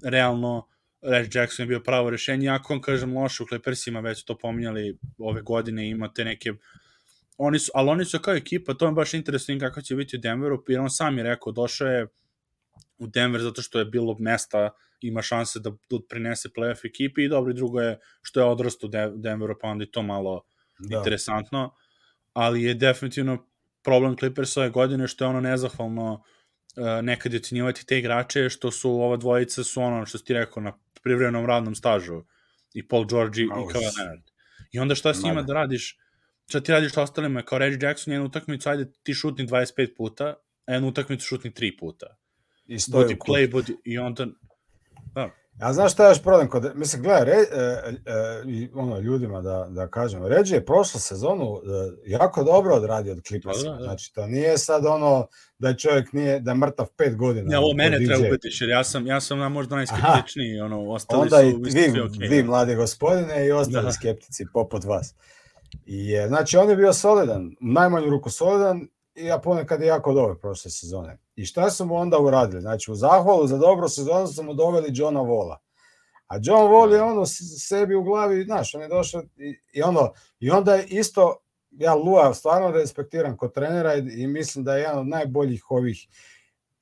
realno, Reggie Jackson je bio pravo rešenje, ako on kažem loše u Clippersima, već to pominjali ove godine, imate neke oni su, ali oni su kao ekipa, to je baš interesantno kako će biti u Denveru, jer on sam je rekao, došao je u Denver zato što je bilo mesta, ima šanse da, da prinese playoff ekipi i dobro i drugo je što je odrastao u Denveru, pa onda je to malo da. interesantno, ali je definitivno problem Clippersa ove godine što je ono nezahvalno uh, nekad je ocenjivati te igrače, što su ova dvojica su ono što ti rekao na privremenom radnom stažu i Paul George i, Kawhi Leonard. I onda šta s njima da radiš? Šta ti radiš ostalima? Kao Reggie Jackson jednu utakmicu, ajde ti šutni 25 puta, a jednu utakmicu šutni 3 puta. I stoji budi play, budi, i onda... Da.
Ja znaš šta je još problem kod, mislim, gledaj, re, e, e, ono, ljudima da, da kažem, Ređe je prošlu sezonu e, jako dobro odradio od Clippersa, da, da, da. znači to nije sad ono da je čovjek nije, da je mrtav pet godina.
Ja, ovo mene treba ubetiš, jer ja sam, ja sam na možda najskeptičniji, ono, ostali Onda su...
Onda i vi, okay, vi, mladi gospodine, i ostali da. skeptici poput vas. Je, znači, on je bio solidan, najmanju ruku solidan, i ja ponekad je jako dobro prošle sezone. I šta su mu onda uradili? Znači, u zahvalu za dobro sezonu su mu doveli Johna Vola. A John Wall je ono sebi u glavi, znaš, on je došao i, i, ono, i onda je isto, ja Lua stvarno respektiram kod trenera i, i mislim da je jedan od najboljih ovih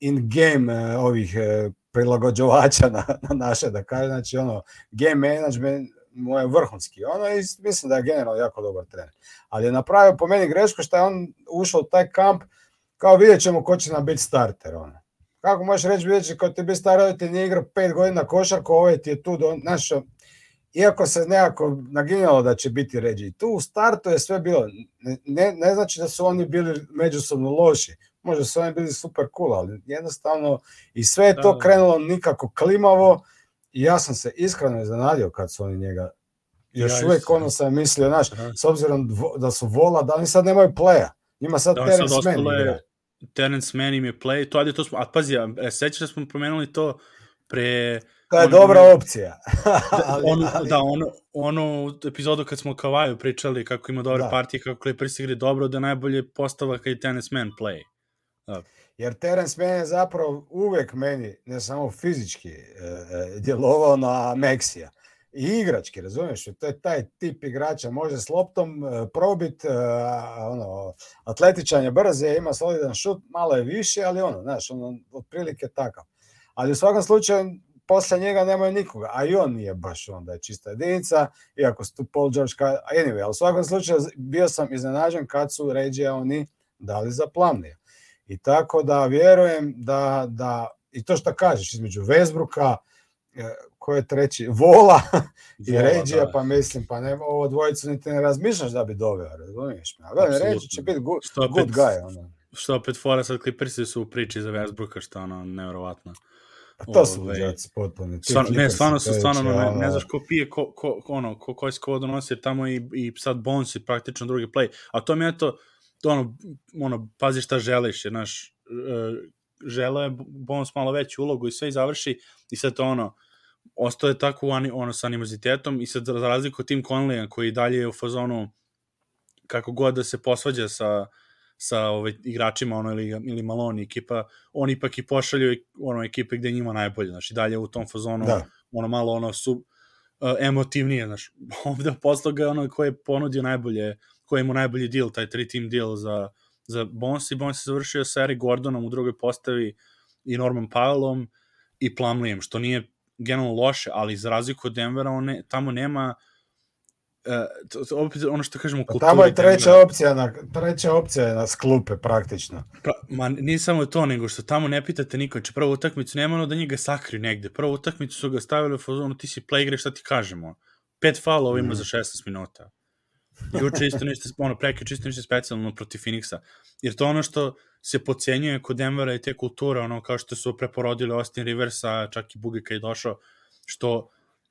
in-game eh, ovih eh, prilagođovača na, na naše, da kaže, znači ono, game management mu je vrhunski. Ono i mislim da je generalno jako dobar trener. Ali je napravio po meni grešku što je on ušao u taj kamp kao vidjet ćemo ko će nam biti starter. Ono. kako možeš reći već kod ti bi star roditelj nije igrao pet godina košarku, ovaj ti je tu, do, znaš, iako se nekako naginjalo da će biti ređi. Tu u startu je sve bilo, ne, ne znači da su oni bili međusobno loši, možda su oni bili super cool, ali jednostavno i sve je to da, da. krenulo nikako klimavo i ja sam se iskreno iznenadio kad su oni njega još ja, uvek ono sam mislio, znaš, s obzirom da su vola, da oni sad nemaju playa, ima sad da, Terence Mann igra.
Terence Mann im je play, to, ajde, to smo, a pazi, e, sećaš da smo promenuli to pre...
To je on, dobra on, opcija.
ali, on, ali... Da, ono, ono epizodu kad smo o Kavaju pričali kako ima dobre da. partije, kako Clippers igri dobro, da najbolje postava kad je Terence Mann play.
Da. Jer Terence Mann je zapravo uvek meni, ne samo fizički, e, e, djelovao na Meksija i igrački, razumiješ? To je taj tip igrača, može s loptom uh, probit, uh, ono, atletičan je brze, ima solidan šut, malo je više, ali ono, znaš, ono, otprilike takav. Ali u svakom slučaju, posle njega nemaju nikoga, a i on nije baš onda je čista jedinica, iako su tu Paul George, anyway, ali u svakom slučaju bio sam iznenađen kad su ređe oni dali za plamnije. I tako da vjerujem da, da i to što kažeš između Vesbruka, e, ko je treći, Vola i Ređija, da. pa mislim, pa nema ovo dvojicu niti ne razmišljaš da bi doveo, razumiješ me? Ali Ređi će biti good, što good guy. Ono.
Što opet fora sad Clippersi su u priči za Westbrooka, što ono, nevjerovatno.
Pa to su luđaci potpuno.
Stvarno, ne, stvarno su, stvarno, ne, ne znaš ko pije, ko, ko, ono, ko, ko, ko donosi, tamo i, i sad Bones i praktično drugi play. A to mi je to, to ono, ono, pazi šta želiš, jer, znaš, e, žele je Bones malo veću ulogu i sve i završi i sad to ono, ostao je tako ono sa animozitetom i sad za razliku od Tim Conleya koji dalje je u fazonu kako god da se posvađa sa sa ovaj igračima ono ili ili Maloni ekipa oni ipak i pošalju ono ekipe gde njima najbolje znači dalje u tom fazonu da. ono malo ono su uh, emotivnije znači ovde posle ga ono ko je ponudio najbolje ko je imao najbolji deal taj tri team deal za za Bones i Bones se završio sa Eric Gordonom u drugoj postavi i Norman Powellom i Plumleeom što nije generalno loše, ali za razliku od Denvera, on ne, tamo nema uh, to, opet ono što kažemo
pa kulturi. Tamo je treća Denvera. opcija na treća opcija na sklupe praktično.
Pa, ma nije samo to, nego što tamo ne pitate niko. Znači prvu utakmicu nema ono da njega sakri negde. Prvu utakmicu su ga stavili u fazonu ti si playgre, šta ti kažemo? Pet faulova ima mm. za 16 minuta. Juče isto ništa, ono, preke čisto ništa specijalno protiv Phoenixa. Jer to ono što se pocenjuje kod Denvera i te kulture, ono kao što su preporodili Austin Riversa, čak i Bugika je došao, što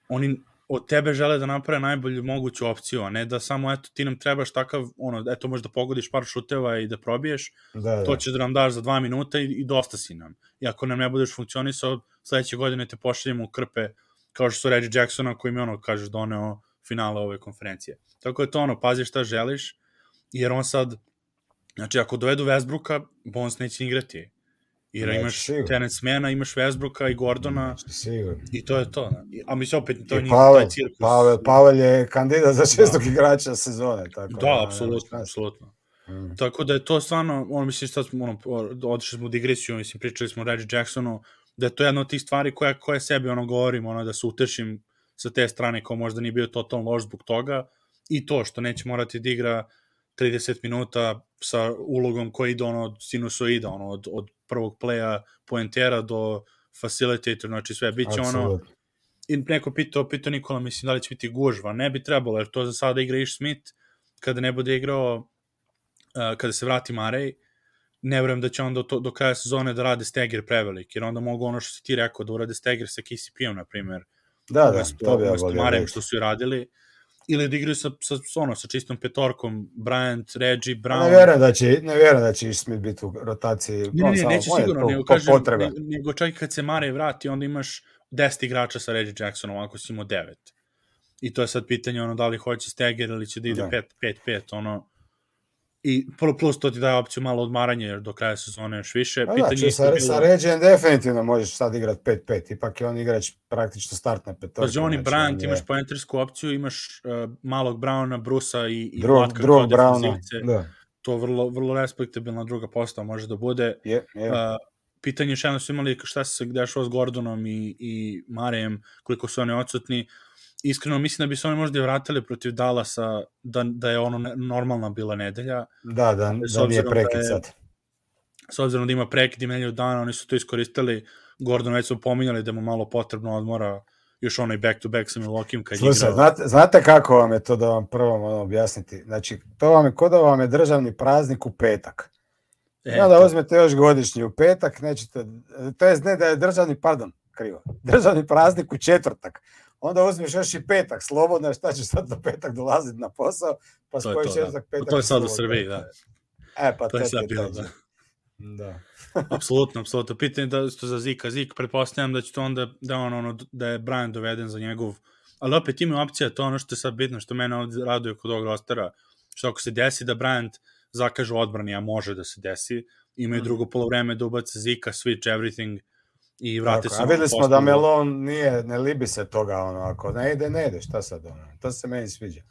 oni od tebe žele da naprave najbolju moguću opciju, a ne da samo eto ti nam trebaš takav, ono, eto možda pogodiš par šuteva i da probiješ, da, da. to ćeš da nam daš za dva minuta i, i dosta si nam. I ako nam ne budeš funkcionisao, sledeće godine te pošaljemo u krpe, kao što su Reggie Jacksona koji mi ono, kažeš, doneo finale ove konferencije. Tako je to ono, pazi šta želiš, jer on sad, Znači, ako dovedu Westbrooka, Bones neće igrati. Jer znači, imaš sigurno. Terence Mena, imaš Westbrooka i Gordona sigurno. i to je to. A mislim, opet, to nije Pavel, taj cirkus.
Pavel, Pavel je kandidat za šestog da. igrača sezone. Tako,
da, da apsolutno, apsolutno. Mm. Tako da je to stvarno, ono, mislim, sad smo, ono, odišli smo u digresiju, mislim, pričali smo o Reggie Jacksonu, da je to jedna od tih stvari koja, koja sebi, ono, govorim, ono, da se utešim sa te strane, ko možda nije bio totalno loš zbog toga, i to što neće morati da igra 30 minuta sa ulogom koji ide ono od sinusoida, ono od, od prvog playa poentera do facilitator, znači sve biće ono i neko pitao, pitao Nikola, mislim da li će biti gužva, ne bi trebalo, jer to za sada igra Ish Smith, kada ne bude igrao, uh, kada se vrati Marej, ne verujem da će onda do, do kraja sezone da rade Steger prevelik, jer onda mogu ono što si ti rekao, da urade Steger sa KCP-om, na primjer,
da, da, to bi ja
volio što su radili, ili da igraju sa, sa, ono, sa čistom petorkom, Bryant, Reggie, Brown.
Ne vjerujem da će, ne vjerujem da će Smith biti u rotaciji.
Ne, ne, ne, neće sigurno, nego, kažem, potreba. nego čak kad se Mare vrati, onda imaš 10 igrača sa Reggie Jacksonom, ako si imao 9. I to je sad pitanje, ono, da li hoće Steger ili će da ide 5-5-5, da. ono, i plus to ti daje opciju malo odmaranje jer do kraja sezone još više.
A da, Pitanje da, sa, bilo... sa Ređen definitivno možeš sad igrati 5-5, ipak je on igrač praktično startna petorka.
Pa Johnny znači, Bryant, je... imaš poentersku opciju, imaš uh, malog Browna, Brusa i, i
Drug, Vlatka drugog Browna, da.
To vrlo, vrlo respektabilna druga postava može da bude.
Je, je. Uh,
pitanje još jedno su imali šta se dešava s Gordonom i, i Marejem, koliko su oni odsutni. Uh, iskreno mislim da bi se oni možda vratili protiv Dallasa da, da je ono normalna bila nedelja.
Da, da, da nije prekid sad.
s obzirom da ima prekid i melju dana, oni su to iskoristili, Gordon već su pominjali da mu malo potrebno odmora, još onaj back-to-back sa Milwaukee kad
Slušaj, igrao. Znate, znate kako vam je to da vam prvo ono objasniti? Znači, to vam je kod da vam je državni praznik u petak. E, I onda uzmete još godišnji u petak, nećete, to je ne da je državni, pardon, krivo, državni praznik u četvrtak. Onda uzmeš još i petak, slobodno, šta ćeš sad do petak dolaziti na posao, pa spojiš četvrtak,
da. petak. To je sad u Srbiji, da.
E, pa
to, to je sad bilo, da.
Da.
apsolutno, apsolutno. Pitanje da što za Zika, Zik, pretpostavljam da će to onda, da on, ono, da je Brian doveden za njegov, ali opet ima opcija, to ono što je sad bitno, što mene ovde raduje kod ovog rostera, što ako se desi da Bryant zakaže odbrani, a može da se desi, imaju mm. drugo polovreme da ubace Zika, switch everything i vrate
se. A videli smo da Melon nije, ne libi se toga, ono, ako ne ide, ne ide, šta sad, ono, to se meni sviđa.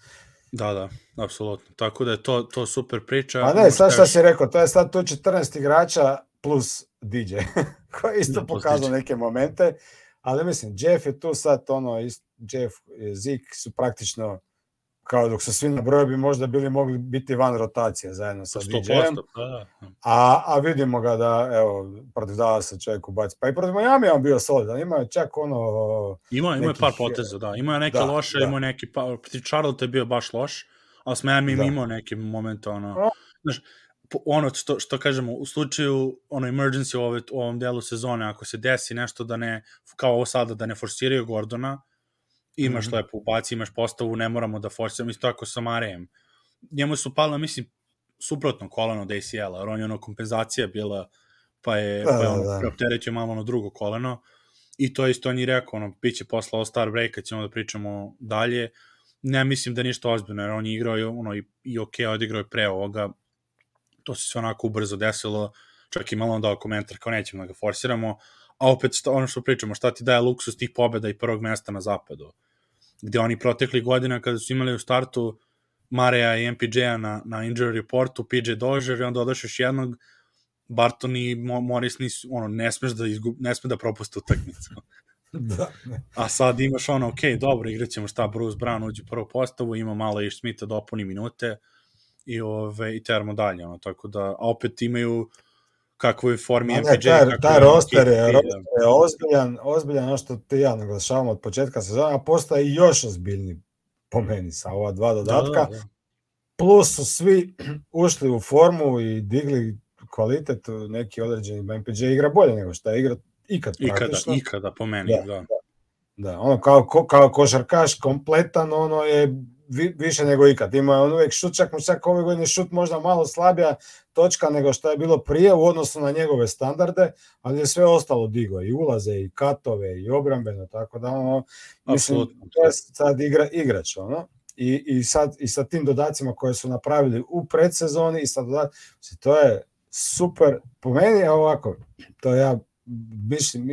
Da, da, apsolutno. Tako da je to, to super priča.
A ne, sad šta si rekao, to je sad tu 14 igrača plus DJ, koji isto da, pokazao neke momente, ali mislim, Jeff je tu sad ono, Jeff, Zik su praktično kao dok su svi na broju bi možda bili mogli biti van rotacije zajedno sa DJ-em.
Da, da.
A, a vidimo ga da, evo, protiv se čovjek ubaci. Pa i protiv Miami on bio solidan, ima čak ono...
Ima, ima nekih, par poteza, da. Ima neke da, loše, da. ima neki, pa, protiv Charlotte je bio baš loš, ali s Miami da. imao neki moment, ono... Znaš, ono što, što kažemo, u slučaju ono emergency u ovom delu sezone, ako se desi nešto da ne, kao ovo sada, da ne forsiraju Gordona, imaš mm -hmm. lepo ubaci, imaš postavu, ne moramo da forsiramo, isto tako sa Marejem. Njemu su pala, mislim, suprotno koleno od ACL-a, jer on je ono kompenzacija bila, pa je, da, pa je ono da, preopteretio malo ono drugo koleno, i to isto on je rekao, ono, bit će posle All Star breaka, ćemo da pričamo dalje, ne mislim da je ništa ozbiljno, jer on je igrao ono, i, i ok, odigrao je pre ovoga, to se sve onako ubrzo desilo, čak i malo on dao komentar kao nećemo da ga forsiramo, a opet ono što pričamo, šta ti daje luksus tih pobeda i prvog mesta na zapadu, gde oni protekli godina kada su imali u startu Mareja i MPJ-a na, na injury reportu, PJ Dozier i onda odaš još jednog, Barton i Morris nisu, ono, ne smeš da, izgub, ne sme da propuste utakmicu.
da, ne.
A sad imaš ono, ok, dobro, igraćemo šta, Bruce Brown uđe prvu postavu, ima malo i Smitha da opuni minute, i, ove, i teramo dalje, ono, tako da, a opet imaju kakvu je formi ne, MPJ.
Taj, taj roster je, roster je ozbiljan, ozbiljan, ono što ti ja naglašavam od početka sezona, a postaje još ozbiljni po meni sa ova dva dodatka. Da, da, da. Plus su svi ušli u formu i digli kvalitet neki određeni MPJ igra bolje nego što je igra ikad
ikada, praktično. Ikada, po meni, da. da.
Da, ono kao, kao košarkaš kompletan, ono je vi, više nego ikad. Ima on uvek šut, čak mu čak ove godine šut možda malo slabija točka nego što je bilo prije u odnosu na njegove standarde, ali je sve ostalo digo, i ulaze, i katove, i obrambeno, tako da ono, mislim, Absolutno. to je sad igra, igrač, ono. I, i, sad, I sa tim dodacima koje su napravili u predsezoni i sad dodac, to je super, po meni je ovako, to ja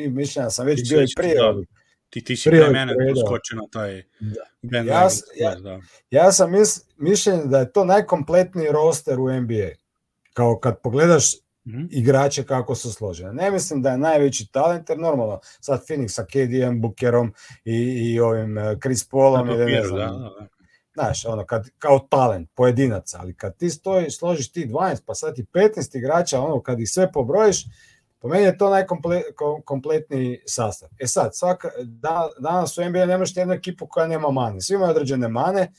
mišljenja sam već bio i prije da.
Ti, ti si pre mene skočio na taj
da. ja, ja, da. ja sam mis, mišljen da je to najkompletniji roster u NBA. Kao kad pogledaš mm -hmm. igrače kako su složene. Ne mislim da je najveći talent, jer normalno sad Phoenix sa KDM, Bookerom i, i ovim eh, Chris Paulom ili ne znam. Da, da, da. Znaš, ono, kad, kao talent, pojedinaca, ali kad ti stoji, složiš ti 12, pa sad ti 15 igrača, ono, kad ih sve pobrojiš, Po meni je to najkompletniji sastav. E sad, svaka, da, danas u NBA nemaš jednu ekipu koja nema mane. Svi imaju određene mane,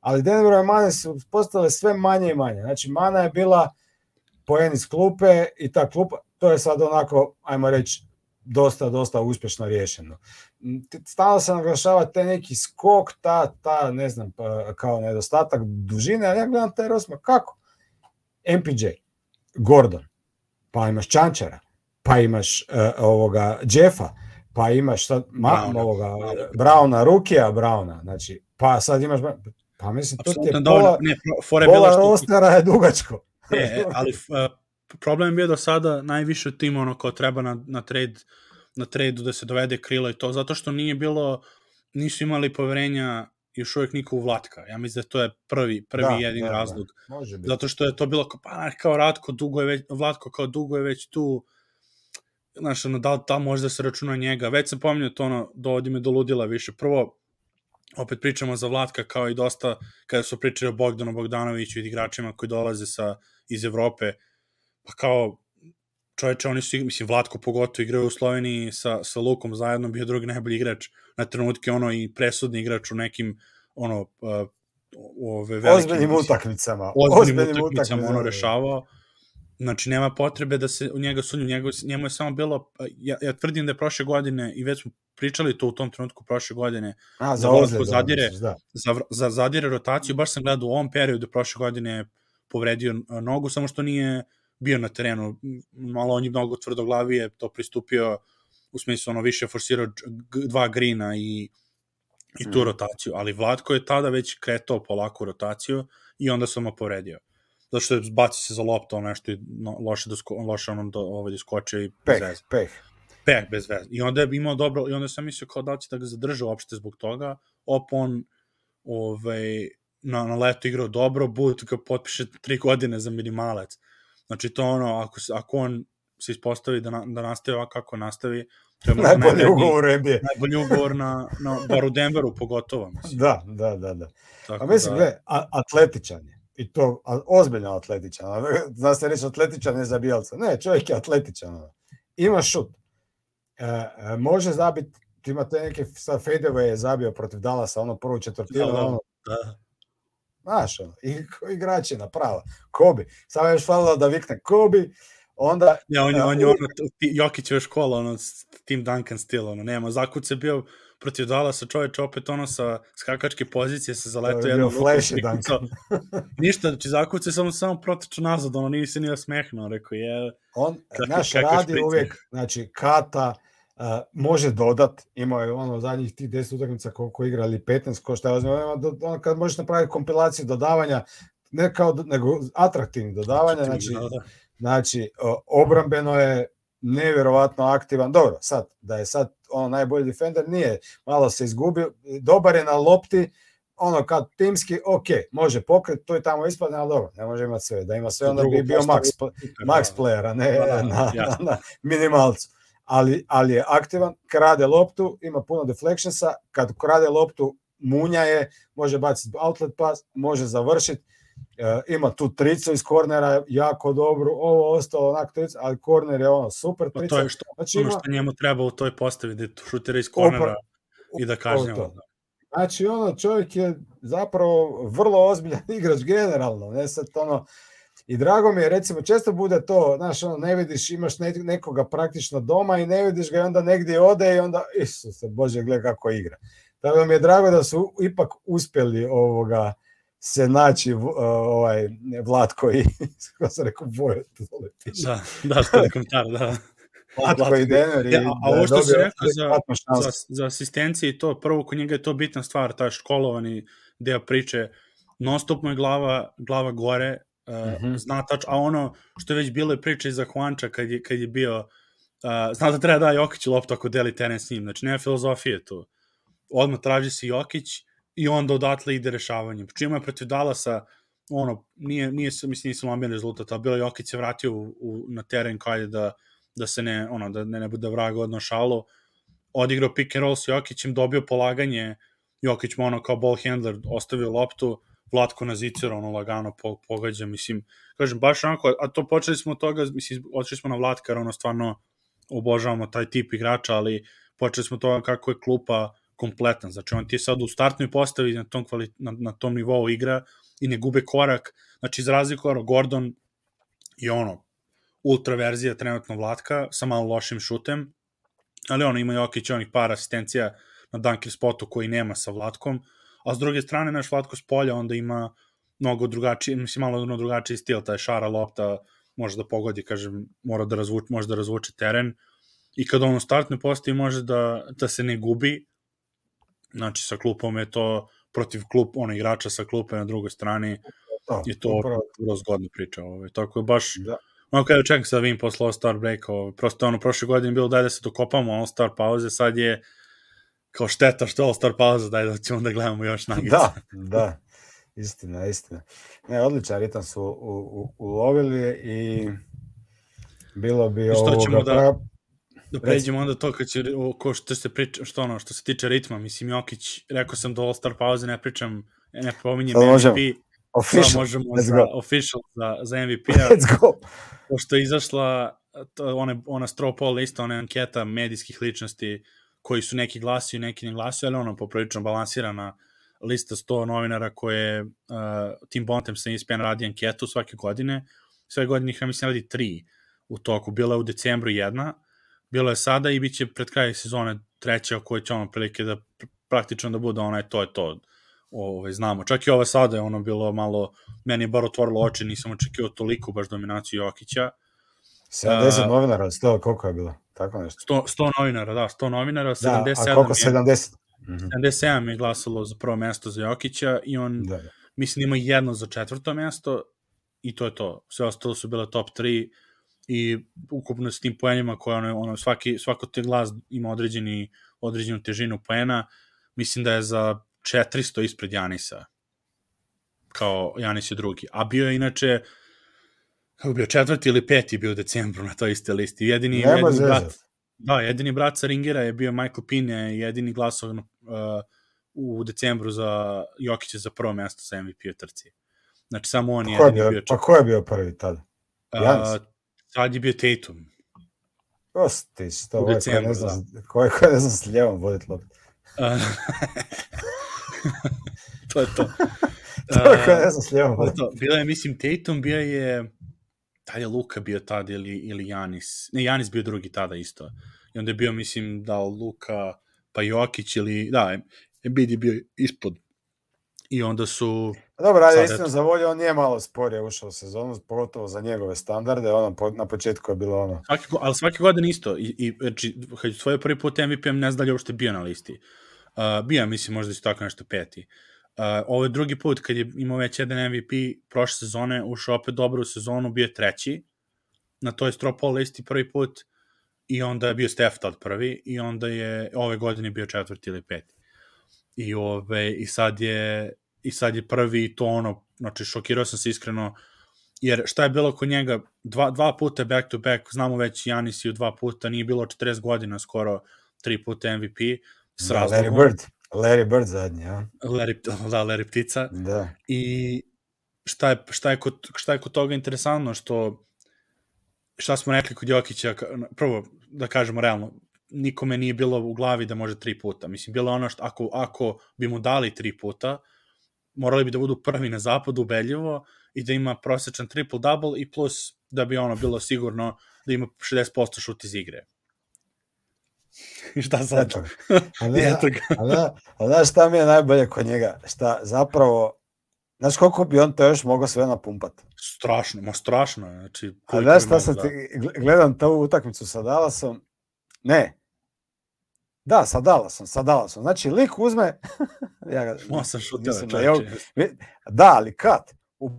ali Denverove mane su postale sve manje i manje. Znači, mana je bila poen iz klupe i ta klupa, to je sad onako, ajmo reći, dosta, dosta uspješno riješeno. Stalno se naglašava te neki skok, ta, ta, ne znam, pa, kao nedostatak dužine, ali ja gledam taj Rosma, kako? MPJ, Gordon, pa imaš Čančara, pa imaš uh, ovoga Jeffa, pa imaš sad ma, Browna, ovoga Brauna, Rukija Brauna, znači, pa sad imaš pa mislim to ti je pola, ne, pola bila što... rostera je dugačko.
Ne, ali uh, problem je bio do sada najviše tim ono kao treba na, na trade na tradu da se dovede krilo i to, zato što nije bilo, nisu imali poverenja još uvek niko u Vlatka. Ja mislim da to je prvi, prvi da, jedin da, da. razlog. Da, može biti. Zato što je to bilo kao, pa, kao Ratko, dugo je već, Vlatko kao dugo je već tu, znaš, ono, da li ta možda se računa njega, već sam pominjao to, ono, dovodi me do ludila više. Prvo, opet pričamo za Vlatka kao i dosta kada su pričali o Bogdanu Bogdanoviću i igračima koji dolaze sa, iz Evrope, pa kao čoveče, oni su, mislim, Vlatko pogotovo igrao u Sloveniji sa, sa Lukom zajedno, bio drugi najbolji igrač na trenutke, ono, i presudni igrač u nekim, ono, uh, ove
velike... Ozbiljnim utakmicama.
Ozbiljnim, ozbiljnim utakmicama, ono, rešavao. Znači, nema potrebe da se u njega sunju, njega, njemu je samo bilo, ja, ja tvrdim da je prošle godine, i već smo pričali to u tom trenutku prošle godine,
A, za ozljed,
zadire, da. za, za zadire rotaciju, baš sam gledao u ovom periodu prošle godine povredio nogu, samo što nije bio na terenu, malo on je mnogo tvrdoglavije to pristupio, u smislu ono više forsirao dva grina i, i tu mm. rotaciju, ali Vlatko je tada već kretao polako rotaciju i onda sam mu povredio zato što je baci se za loptu, ono nešto no, loše, da sko, loše ono do, ovaj, da skoče i
peh, bez veze. Peh,
peh. bez veze. I onda je imao dobro, i onda sam mislio kao da će da ga zadrža uopšte zbog toga, op on ovaj, na, na leto igrao dobro, But ga potpiše tri godine za minimalac. Znači to ono, ako, ako on se ispostavi da, na, da nastavi ovako kako nastavi,
to je najbolji najbolji ugovor NBA.
Najbolji ugovor na, na, bar u Denveru pogotovo.
Mislim. Da, da, da. da. Tako a mislim, da, gle, atletičan je i to ozbiljno atletičan. Zna se reći atletičan je za bijelca. Ne, čovjek je atletičan. Ima šut. E, e, može zabiti, imate neke sa Fedeve je zabio protiv Dalasa, ono prvu četvrtinu, da, da, ono, da. Znaš, ono, i igrač je naprava. Kobi. Samo još falilo da vikne Kobi, onda...
Ja, on, uh, on je ono, Jokić je škola, ono, Tim Duncan stil, ono, nema, zakuc je bio protiv Dallasa čoveč opet ono sa skakačke pozicije se zaletao
jedno flash i
Ništa, znači zakuce samo samo proteču nazad, ono nije se ni osmehnuo, rekao je.
On naš radi šprice. uvijek, znači kata uh, može dodat, imao je ono zadnjih tih 10 utakmica koliko igrali 15 ko šta je ono kad možeš napraviti kompilaciju dodavanja ne kao nego atraktivnih dodavanja, znači da, da. znači obrambeno je nevjerovatno aktivan. Dobro, sad, da je sad ono najbolji defender, nije, malo se izgubio, dobar je na lopti, ono kad timski, ok, može pokret, to je tamo ispadne, ali dobro, ne može imati sve, da ima sve, onda bi bio max, max player, a ne da, da, na, na, na minimalcu. Ali, ali je aktivan, krade loptu, ima puno deflectionsa, kad krade loptu, munja je, može baciti outlet pas, može završiti, E, ima tu tricu iz kornera, jako dobro, ovo ostalo onak trica, ali korner je ono super trica.
Pa to je što, znači, ono što njemu treba u toj postavi, da šutira iz kornera i da kažnjava.
Znači, ono, čovjek je zapravo vrlo ozbiljan igrač generalno, ne sad ono, i drago mi je, recimo, često bude to, znaš, ono, ne vidiš, imaš nekoga praktično doma i ne vidiš ga i onda negdje ode i onda, Isuse, Bože, gle kako igra. Tako da mi je drago da su ipak uspjeli ovoga, se naći ovaj Vlatko i kako se rekao Boje
dole Da, da, to je komentar, da.
Vlatko i Denver.
Ja, a ovo što si rekao za, za, za asistencije i to, prvo kod njega je to bitna stvar, ta školovani deo priče, non stop mu je glava, glava gore, uh, mm -hmm. zna tač, a ono što je već bilo je priča iza Huanča kad je, kad je bio, uh, zna da treba da Jokić loptu ako deli teren s njim, znači nema filozofije tu. Odmah traži se Jokić, i onda odatle ide rešavanje. Čima je protiv Dalasa, ono, nije, nije, mislim, nisam lomio rezultat, ali bilo Jokić se vratio u, u, na teren kao da, da se ne, ono, da ne, ne bude vraga odno šalo, odigrao pick and roll s Jokićem, dobio polaganje, Jokić mu ono kao ball handler ostavio loptu, Vlatko na zicer, ono lagano po, pogađa, mislim, kažem, baš onako, a to počeli smo od toga, mislim, otišli smo na Vlatka, ono stvarno obožavamo taj tip igrača, ali počeli smo toga kako je klupa kompletan. Znači on ti je sad u startnoj postavi na tom, kvali, na, na tom nivou igra i ne gube korak. Znači iz razliku ono, Gordon je ono ultra verzija trenutno Vlatka sa malo lošim šutem, ali ono ima Jokić onih par asistencija na dunker spotu koji nema sa Vlatkom, a s druge strane naš Vlatko s polja onda ima mnogo drugačiji, mislim malo drugačiji stil, taj šara lopta može da pogodi, kažem, mora da razvuče, može da razvuče teren i kad on u startnoj postavi može da, da se ne gubi, znači sa klupom je to protiv klup, ono igrača sa klupe na drugoj strani da, je to vrlo zgodna priča. Ovaj. Tako je baš, da. Ono kada čekam sa Vim posle All-Star breaka, ovaj. prosto ono prošle godine bilo daj da se dokopamo All-Star pauze, sad je kao šteta što All-Star pauza, daj da ćemo da gledamo još nagice.
Da, da, istina, istina. Ne, odličan ritam su u, u, ulovili i bilo bi ovoga... Da,
Da pređemo onda to kad će, ko što se priča, što ono, što se tiče ritma, mislim, Jokić, rekao sam do All-Star pauze, ne pričam, ne pominjem MVP,
Official.
možemo Let's za, go. official za, za MVP-a.
Let's go.
Pošto je izašla to, ona, ona straw poll lista, ona anketa medijskih ličnosti koji su neki glasio, neki ne glasio, ali ono poprilično balansirana lista 100 novinara koje uh, Tim Bontem sa ESPN radi anketu svake godine. Sve godine ih, ja mislim, radi tri u toku. Bila je u decembru jedna, bilo je sada i bit će pred kraj sezone treća koja će ono prilike da praktično da bude onaj to je to ovaj, znamo. Čak i ova sada je ono bilo malo, meni je bar otvorilo oči, nisam očekio toliko baš dominaciju Jokića.
70 uh, novinara, 100, koliko je bilo? Tako nešto.
100, 100 novinara, da, 100 novinara, 77
da, a koliko 70?
Mm -hmm. 77 je glasalo za prvo mesto za Jokića i on, da, da. mislim, ima jedno za četvrto mesto i to je to. Sve ostalo su bile top 3 i ukupno s tim poenima koje ono, ono svaki, svako te glas ima određeni, određenu težinu poena, mislim da je za 400 ispred Janisa kao Janis je drugi. A bio je inače kako bio četvrti ili peti bio u decembru na toj iste listi. Jedini, Nema jedini zezat. brat, da, jedini brat sa Ringera je bio Michael Pine, jedini glasov uh, u decembru za Jokića za prvo mesto sa MVP u trci. Znači, samo on je jedini
bio,
bio
četvrti. Pa ko je bio prvi tada?
Janis? Uh, tad je bio Tatum.
Osti, što, ovo je ko ne znam, da. ko je ko ne znam s ljevom voditi loptu.
to je to.
to je ko ne znam s ljevom
voditi. Bila je, mislim, Tatum bio je da je Luka bio tada ili, ili Janis. Ne, Janis bio drugi tada isto. I onda je bio, mislim, da Luka, pa Jokić ili, da, Embiid je bio ispod. I onda su...
Dobro, ali istino za volju, on nije malo sporije ušao u sezonu, pogotovo za njegove standarde, ono, po, na početku je bilo ono...
Svaki, ali svake godine isto, i, i znači, kad je svoj prvi put MVP, ne zna da li uopšte bio na listi. Uh, bio, mislim, možda su tako nešto peti. Uh, ovo je drugi put kad je imao već jedan MVP prošle sezone, ušao opet dobro u sezonu, bio je treći na toj stropol listi prvi put i onda je bio Steph tad prvi i onda je ove godine bio četvrti ili peti. I, ove, i sad je i sad je prvi i to ono, znači šokirao sam se iskreno, jer šta je bilo kod njega, dva, dva puta back to back, znamo već Janis u dva puta, nije bilo 40 godina skoro, tri puta MVP,
s da, Larry Bird, Larry Bird zadnji, ja.
Larry, da, Larry Ptica.
Da.
I šta je, šta je, kod, šta je kod toga interesantno, što šta smo rekli kod Jokića, prvo, da kažemo realno, nikome nije bilo u glavi da može tri puta. Mislim, bilo ono što ako, ako bi mu dali tri puta, morali bi da budu prvi na zapadu ubedljivo i da ima prosečan triple-double i plus da bi ono bilo sigurno da ima 60% šut iz igre. I šta sad?
Eto. A ne, Eto ga. a, ne, a znaš šta mi je najbolje kod njega? Šta zapravo, znaš koliko bi on to još mogao sve napumpat?
Strašno, ma strašno. Znači,
a znaš šta sam da... ti, gledam tu utakmicu sa Dallasom, ne, Da, sa Dallasom, sa Dallasom. Znači, lik uzme...
ja ga, Osam šuteva,
Da, ali kad? U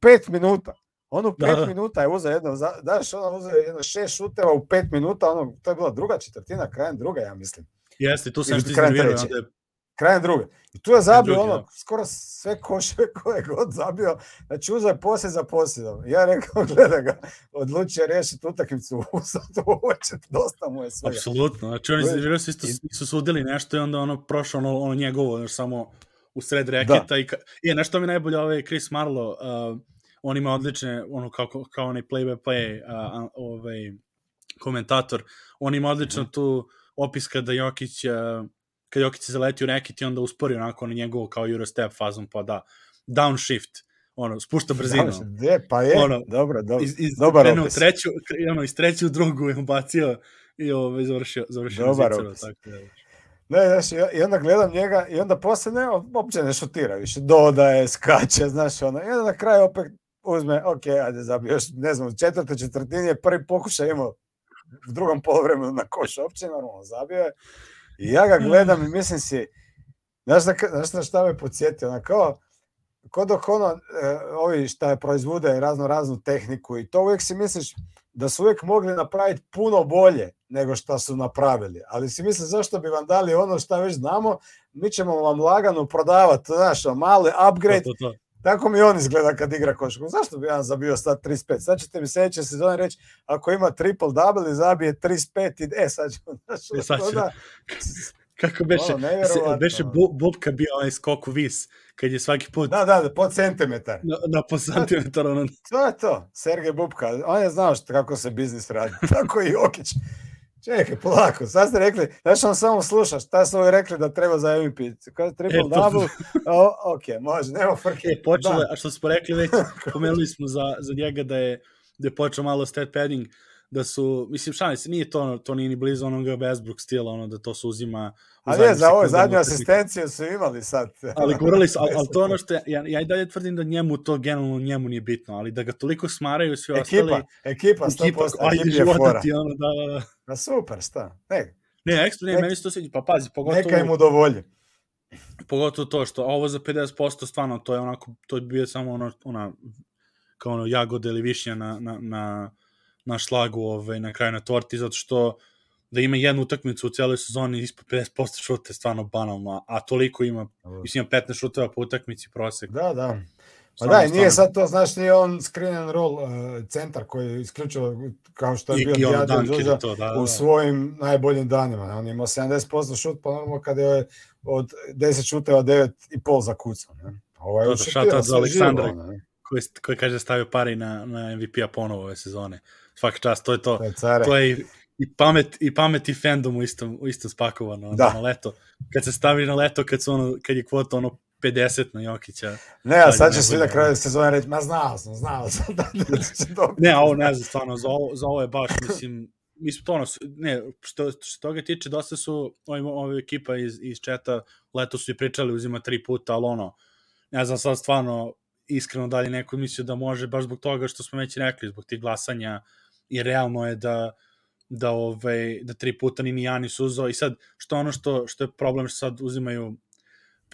pet minuta. On u da, pet da, minuta je uzeo jedno, daš, on uzeo jedno šest šuteva u pet minuta, ono, to je bila druga četvrtina, krajem druga, ja mislim.
Jeste, tu sam što iznervirao. Da je
krajem druge. I tu je zabio drugi, ono, da. skoro sve koševe koje god zabio, znači uzeo je poslije za posljedom. Ja rekao, gleda ga, odlučio rešiti utakmicu u satu uveče, dosta mu je sve.
Apsolutno, znači oni vjerujem se isto su sudili nešto i onda ono prošlo ono, ono njegovo, samo u sred reketa da. i, ka, i nešto mi najbolje ovaj Chris Marlow, uh, on ima odlične, ono kao, kao onaj play by play ovaj, komentator, on ima odlično tu opis kada Jokić uh, kad Jokić se zaleti u reket i onda uspori onako na njegovo kao Eurostep fazom, pa da, downshift, ono, spušta brzinu.
De, pa je, ono, dobro, dobro.
Iz, iz,
dobar
opis. Treću, ono, iz treću u drugu je ubacio i ovo, ovaj, završio, završio
dobar zicero, tako da. Ne, znaš, i onda gledam njega i onda posle ne, uopće ne šutira više, dodaje, skače, znaš, ono, i onda na kraju opet uzme, ok, ajde zabio još, ne znam, četvrte četvrtini je prvi pokušaj imao u drugom polovremenu na koš, opće normalno zabio je, I ja ga gledam i mislim si, znaš, da, znaš na šta me podsjetio, ona kao, kod dok ono, e, ovi šta je proizvode razno raznu tehniku i to uvijek si misliš da su uvijek mogli napraviti puno bolje nego što su napravili. Ali si misliš zašto bi vam dali ono što već znamo, mi ćemo vam lagano prodavati, znaš, mali upgrade, to, to, to. Tako mi on izgleda kad igra košarku. Zašto bi ja zabio sad 35? Sad ćete mi sljedeće sezone reći, ako ima triple double i zabije 35, i, e sad ću, znaš, e, sad ću. Onda,
kako beše,
Ono,
beše bu, Bubka bio onaj skok u vis, kad je svaki put
Da, da, da, po centimetar.
na, na po centimetar, ono,
To je to, Sergej Bubka. On je znao što, kako se biznis radi. Tako i Jokić. Čekaj, polako, sad ste rekli, znaš on samo sluša, šta su ovi rekli da treba za MVP? Kaže triple
E,
double, o, ok, može, nema frke.
E, počelo je,
Da.
a što smo rekli već, pomenuli smo za, za njega da je, da je počeo malo stat padding, da su, mislim, šalim se, nije to, to nije ni blizu onoga Westbrook stila, ono da to se uzima
Ali je, za ovo
sekundama
zadnju asistenciju su imali sad.
Ali govorili su, ali, ali to ono što, ja, ja i dalje tvrdim da njemu to generalno njemu nije bitno, ali da ga toliko smaraju svi
Ekipa,
ostali,
ekipa, 100%,
ekipa, ajde
ekipa je
života
fora.
ti, ono, da, da, da.
Pa super, šta? Ne,
Ne, ekstra, ne,
Nek-
meni se to sviđa, pa pazi, pogotovo,
neka im udovolji.
pogotovo to što ovo za 50% stvarno to je onako to je bio samo ono ona kao ono jagode ili višnja na, na, na, na šlagu ovaj, na kraju na torti zato što da ima jednu utakmicu u cijeloj sezoni ispod 50% šuta je stvarno banalno, a, a toliko ima, mislim ima 15 šuteva po utakmici prosek.
Da, da. Pa da, nije sad to, znaš, nije on screen and roll uh, centar koji je isključivo kao što je
I,
bio
dunker
Đuđa
to, da, da,
u
da.
svojim najboljim danima. On je imao 70% šut, pa normalno kada je od 10 šuteva 9,5 za kucam. Ne? Ovo je
Da, da, shout out za
živo,
Aleksandra.
ne?
Koji, koji kaže stavio pari na, na MVP-a ponovo ove sezone. Svaka čast, to je to.
To
to je i pamet i pamet i fandom u istom u istom spakovano
Da.
na leto. Kad se stavi na leto kad su ono kad je kvota ono 50 na Jokića.
Ne, a sad će svi na kraju sezone reći, ma znao sam, znao sam da, da će dobiti.
Ne, a ovo ne znam stvarno za ovo za ovo je baš mislim mi smo to ono, ne, što, što toga tiče, dosta su ovi, ovi ekipa iz, iz četa leto su i pričali uzima tri puta, ali ono, ne znam sad stvarno iskreno da li neko mislio da može, baš zbog toga što smo već rekli, zbog tih glasanja i realno je da da ovaj da tri puta ni ni Janis uzeo i sad što ono što što je problem što sad uzimaju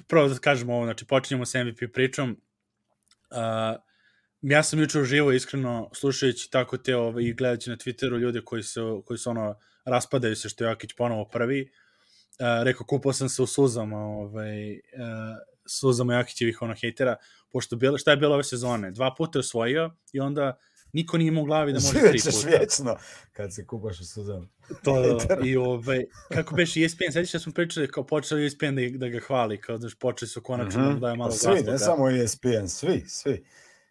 prvo da kažemo ovo znači počinjemo sa MVP pričom. Uh, ja sam juče uživo iskreno slušajući tako te ove, i gledajući na Twitteru ljude koji su, koji su ono raspadaju se što je Jokić ponovo prvi uh, rekao kupao sam se u suzama ovaj, uh, suzama Jokićevih ono hejtera pošto bilo, šta je bilo ove sezone? Dva puta je osvojio i onda niko nije imao u glavi da može tri puta
vječno kad se kupaš u suzama.
to, da, i ovaj, kako beše ESPN, sećaš da smo pričali kao počeli ESPN da, da ga hvali, kao da počeli su konačno mm -hmm. da daju malo
Pa svi, ne samo ESPN, svi, svi.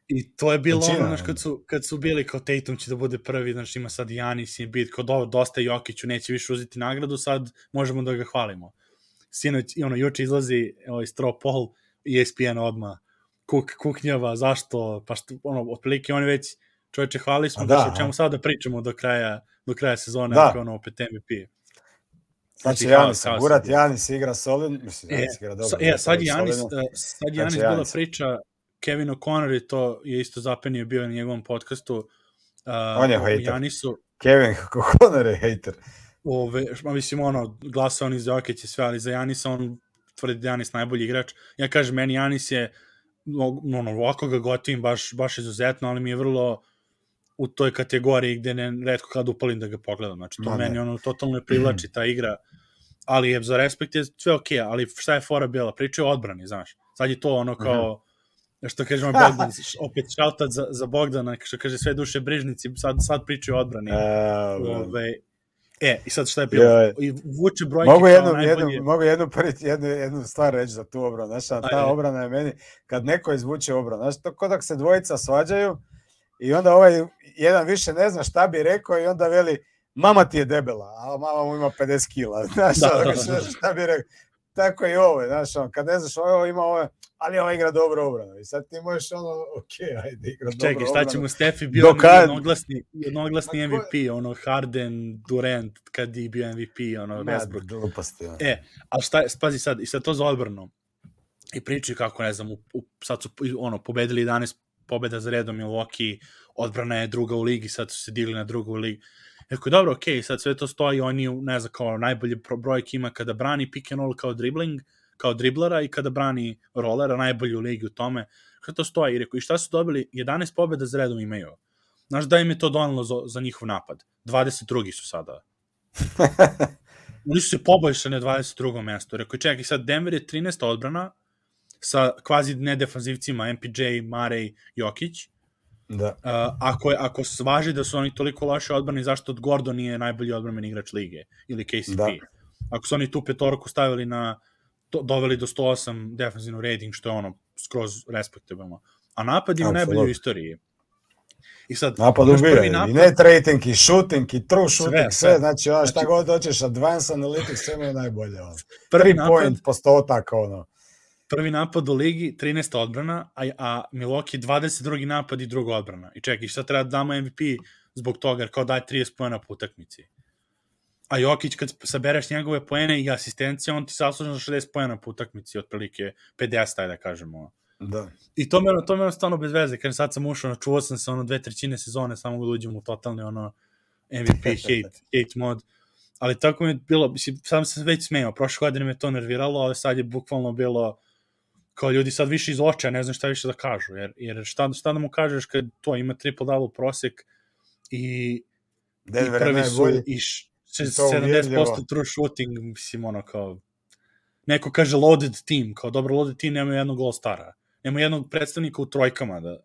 I to je bilo
Većina,
ono, znaš, kad su, kad su bili kao Tatum će da bude prvi, znači ima sad Janis i bit, kao dobro, dosta Jokiću, neće više uzeti nagradu, sad možemo da ga hvalimo. Sinoć, i ono, juče izlazi ovaj Straw Poll, ESPN odma kuk, kuknjava, zašto, pa što, ono, otprilike oni već, čoveče, hvali smo, da,
da,
o čemu sad da pričamo do kraja, do kraja sezone,
Da.
ako ono opet MVP.
Znači,
haos,
Janis,
je
Gurat
bio.
Janis igra solid, mislim,
E,
Janis igra dobro. igra
e, sad je Janis, sad Janis
Znači,
bila
Janis.
priča, Kevin O'Connor je to je isto zapenio bio na njegovom podcastu. Uh,
On je hejter.
Janisu,
Kevin Conner je hater.
ove, ma mislim, ono, glasa on iz Jokić i sve, ali za Janisa on tvrdi da Janis najbolji igrač. Ja kažem, meni Janis je, no, ono, ovako ga gotivim baš, baš izuzetno, ali mi je vrlo u toj kategoriji gde ne, redko kad upalim da ga pogledam. Znači, to
Ma ne.
meni ono totalno ne privlači ta igra, ali je za respekt je sve okej, okay, ali šta je fora bila? Priča je o odbrani, znaš. Sad je to ono kao, što kažemo Bogdan, opet shoutout za, za Bogdana, što kaže sve duše brižnici, sad, sad pričaju o odbrani.
Uh,
Ove, e, i sad šta je bilo? I vuče brojke
Mogu jednu,
najbolji.
jednu, mogu jednu, priti, jednu, jednu stvar reći za tu obranu. Znaš, ta
Ajde.
obrana je meni, kad neko izvuče obranu, znaš, to kod se dvojica svađaju i onda ovaj jedan više ne zna šta bi rekao i onda veli, mama ti je debela, a mama mu ima 50 kila. Znaš,
Da,
da,
da,
šta, bi rekao. Tako i ovo, znaš, on, kad ne znaš, ovo ima ovo, ali ovo igra dobro obranu. I sad ti možeš ono, ok, ajde, igra dobro
Čekaj, šta
obranu.
ćemo Stefi bio
kad?
jednoglasni, jednoglasni MVP, ono Harden, Durant, kad je bio MVP, ono Westbrook.
gluposti, ono.
E, a šta je, pazi sad, i sad to za odbranu. I pričaju kako, ne znam, u, u, sad su ono, pobedili 11 pobeda za redom Milwaukee, odbrana je druga u ligi, sad su se digli na drugu u ligi. Rekao, dobro, okej, sad sve to stoji, oni, ne znam, kao najbolje brojke ima kada brani pick and roll kao dribbling, kao driblera i kada brani rolera, najbolji u ligi u tome. Kada to stoji, i rekao, i šta su dobili? 11 pobeda za redom imaju. Znaš da im je to donalo za, za njihov napad? 22. su sada. Oni su se poboljšali na 22. mesto. Rekao, čekaj, sad Denver je 13. odbrana sa kvazi nedefanzivcima MPJ, Marej, Jokić.
Da.
Uh, ako, je, ako svaži da su oni toliko loše odbrani, zašto od Gordon nije najbolji odbranbeni igrač lige? Ili KCP?
Da.
ako su oni tu petorku stavili na, to, doveli do 108 defensivno rating, što je ono skroz respektabilno. A napad ima najbolji u istoriji.
I sad, napad ubija, napad... i net rating, i shooting, i true shooting, sve, sve, sve. znači ono šta znači, god hoćeš, advanced analytics, sve je najbolje. Ono. Prvi napad, point postotak, ono.
Prvi napad u ligi, 13. odbrana, a, a Milwaukee 22. napad i druga odbrana. I čekaj, šta treba da damo MVP zbog toga, jer kao daj 30 pojena po utakmici. A Jokić, kad sabereš njegove poene i asistencije, on ti zaslužno 60 pojena po utakmici, otprilike 50, ajde da kažemo.
Da.
I to me, to me stvarno bez veze, kad sad sam ušao, čuo sam se ono dve trećine sezone, samo da uđem u totalni ono MVP hate, hate mod. Ali tako mi je bilo, mislim, sam se već smeo, prošle godine me to nerviralo, ali sad je bukvalno bilo kao ljudi sad više iz očaja, ne znam šta više da kažu, jer, jer šta, šta da mu kažeš kad to ima triple double prosek i, Denver i prvi su i, š, 70% true shooting, mislim, ono kao neko kaže loaded team, kao dobro loaded team nema jednog all stara nema jednog predstavnika u trojkama da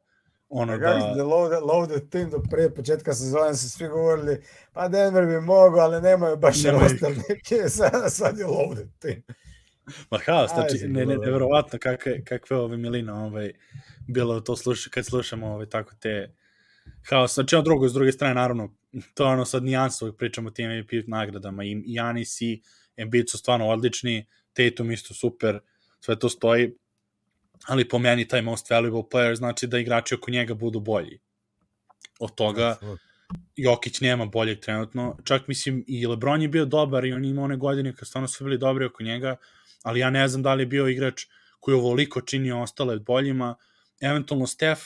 ono da...
da loaded, loaded team do pre početka sezone su svi govorili pa Denver bi mogao, ali nemaju baš Nema roster neki, sad, sad je loaded team.
Ma haos, znači, ne, ne, nevjerovatno kakve, kakve ove milina ovaj, bilo to sluša, kad slušamo ovaj, tako te haos, znači ono drugo, s druge strane, naravno, to je ono sad uvijek pričamo o tim MVP nagradama, i Janis i Embiid su stvarno odlični, Tatum isto super, sve to stoji, ali po meni taj most valuable player znači da igrači oko njega budu bolji. Od toga Jokić nema boljeg trenutno, čak mislim i Lebron je bio dobar i on ima one godine kad stvarno su bili dobri oko njega, ali ja ne znam da li je bio igrač koji ovoliko čini ostale boljima, eventualno Steph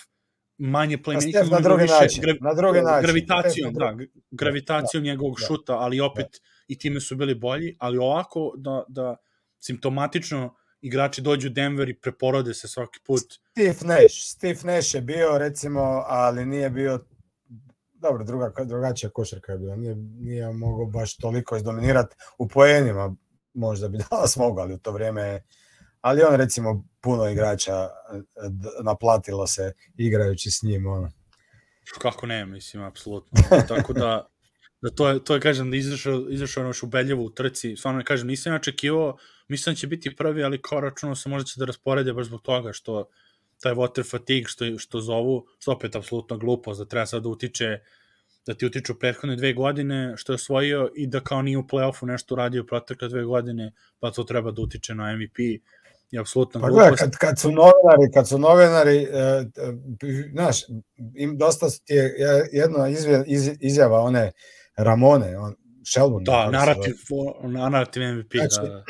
manje playmaking,
na drugi način, gra, na drugi način.
Gravitacijom, da, gravitacijom da, njegovog da, šuta, ali opet da. i time su bili bolji, ali ovako da, da simptomatično igrači dođu u Denver i preporode se svaki put.
Steve Nash, Steve Nash je bio recimo, ali nije bio dobro, druga, drugačija košarka je bila, nije, nije mogao baš toliko izdominirati u poenima, možda bi danas mogao, ali u to vrijeme ali on recimo puno igrača naplatilo se igrajući s njim ono.
Kako ne, mislim, apsolutno. Tako da, da to je, to je kažem, da izašao, izašao ono ubedljivo u trci, stvarno kažem, nisam očekivao mislim da će biti prvi, ali kao računao se možda će da rasporede baš zbog toga što taj water fatigue što, što zovu, što opet apsolutno glupost, da treba sad da utiče da ti utiču prethodne dve godine što je osvojio i da kao nije u play-offu nešto uradio protekle dve godine, pa to treba da utiče na MVP i apsolutno
pa gledaj, kad, kad su novinari, kad su novinari, e, e, znaš, im dosta ti je jedna izjava one Ramone, on, Shelburne.
Da, narativ, narativ MVP. Znači, da.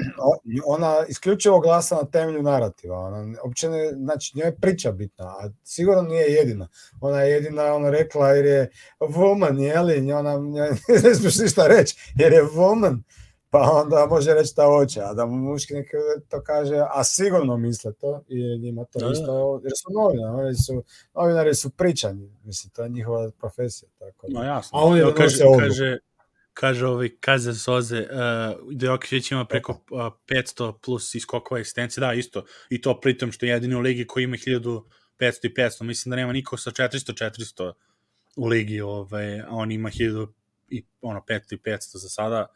Ona isključivo glasa na temelju narativa. Ona, uopće ne, znači, njoj je priča bitna, a sigurno nije jedina. Ona je jedina, ona rekla, jer je woman, jeli, ona ne smiješ ništa reći, jer je woman, pa onda može reći šta hoće, a da muški neke to kaže, a sigurno misle to, i njima to da, isto, jer su novinari, su, novinari su pričani, mislim, to je njihova profesija. Tako
da. No, jasno. A on je kaže, kaže, kaže ovaj Kaze Soze, uh, da Jokić ima preko uh, 500 plus iskokova eksistencije, da, isto, i to pritom što je jedini u ligi koji ima 1500 i 500, mislim da nema niko sa 400-400 u ligi, ovaj, a on ima 1000 i ono 500 i 500 za sada.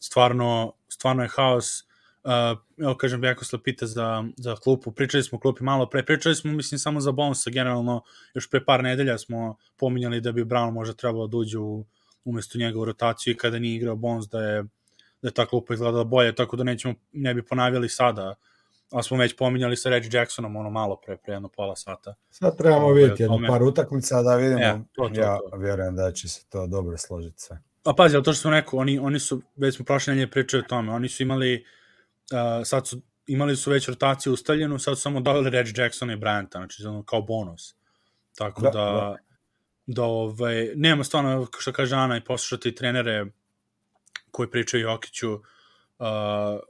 Stvarno, stvarno je haos. Uh, evo kažem, Bjakosla pita za, za klupu, pričali smo o klupi malo pre, pričali smo, mislim, samo za Bonsa, generalno, još pre par nedelja smo pominjali da bi Brown možda trebalo da uđe u umesto njega u rotaciju i kada nije igrao Bonds da je, da je ta klupa izgledala bolje, tako da nećemo, ne bi ponavljali sada, a smo već pominjali sa Reggie Jacksonom ono malo pre, pre jedno pola sata.
Sad trebamo vidjeti jedno par utakmica da vidimo, e, to, to, ja to. vjerujem da će se to dobro složiti sve.
A pazi, to što sam rekao, oni, oni su, već smo prošle nedelje pričali o tome, oni su imali, uh, sad su, imali su već rotaciju ustaljenu, sad su samo doveli Reggie Jacksona i Bryanta, znači kao bonus. Tako da, da, da da ovaj, nema stvarno, što kaže Ana, i poslušati trenere koji pričaju Jokiću, uh,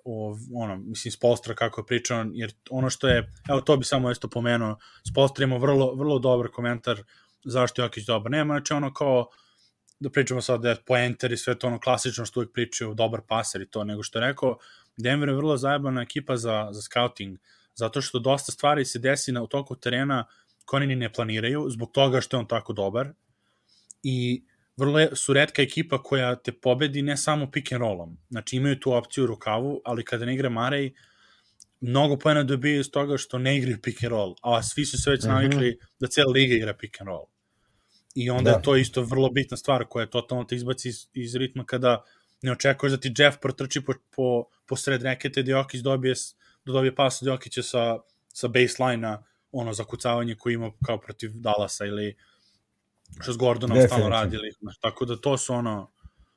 o, ono, mislim, Spolstra kako je pričao, jer ono što je, evo to bi samo isto pomenuo, Spolstra ima vrlo, vrlo dobar komentar zašto je Jokić dobar. Nema, znači ono kao, da pričamo sad da je poenter i sve to ono klasično što uvijek pričaju, dobar paser i to, nego što je rekao, Denver je vrlo zajebana ekipa za, za scouting, zato što dosta stvari se desi na u toku terena uh, koje oni ne planiraju, zbog toga što je on tako dobar. I vrlo je, su redka ekipa koja te pobedi ne samo pick and rollom. Znači imaju tu opciju u rukavu, ali kada ne igra Marej, mnogo pojena dobije iz toga što ne igraju pick and roll, a svi su se već navikli mm -hmm. da cijela liga igra pick and roll. I onda da. je to isto vrlo bitna stvar koja je totalno te izbaci iz, iz ritma kada ne očekuješ da ti Jeff protrči po, po, po sred rekete, da Jokić dobije, da dobije pas od Jokića sa, sa baseline-a, ono zakucavanje koje ima kao protiv Dallasa ili što s Gordonom stalno radili. Tako da to su ono...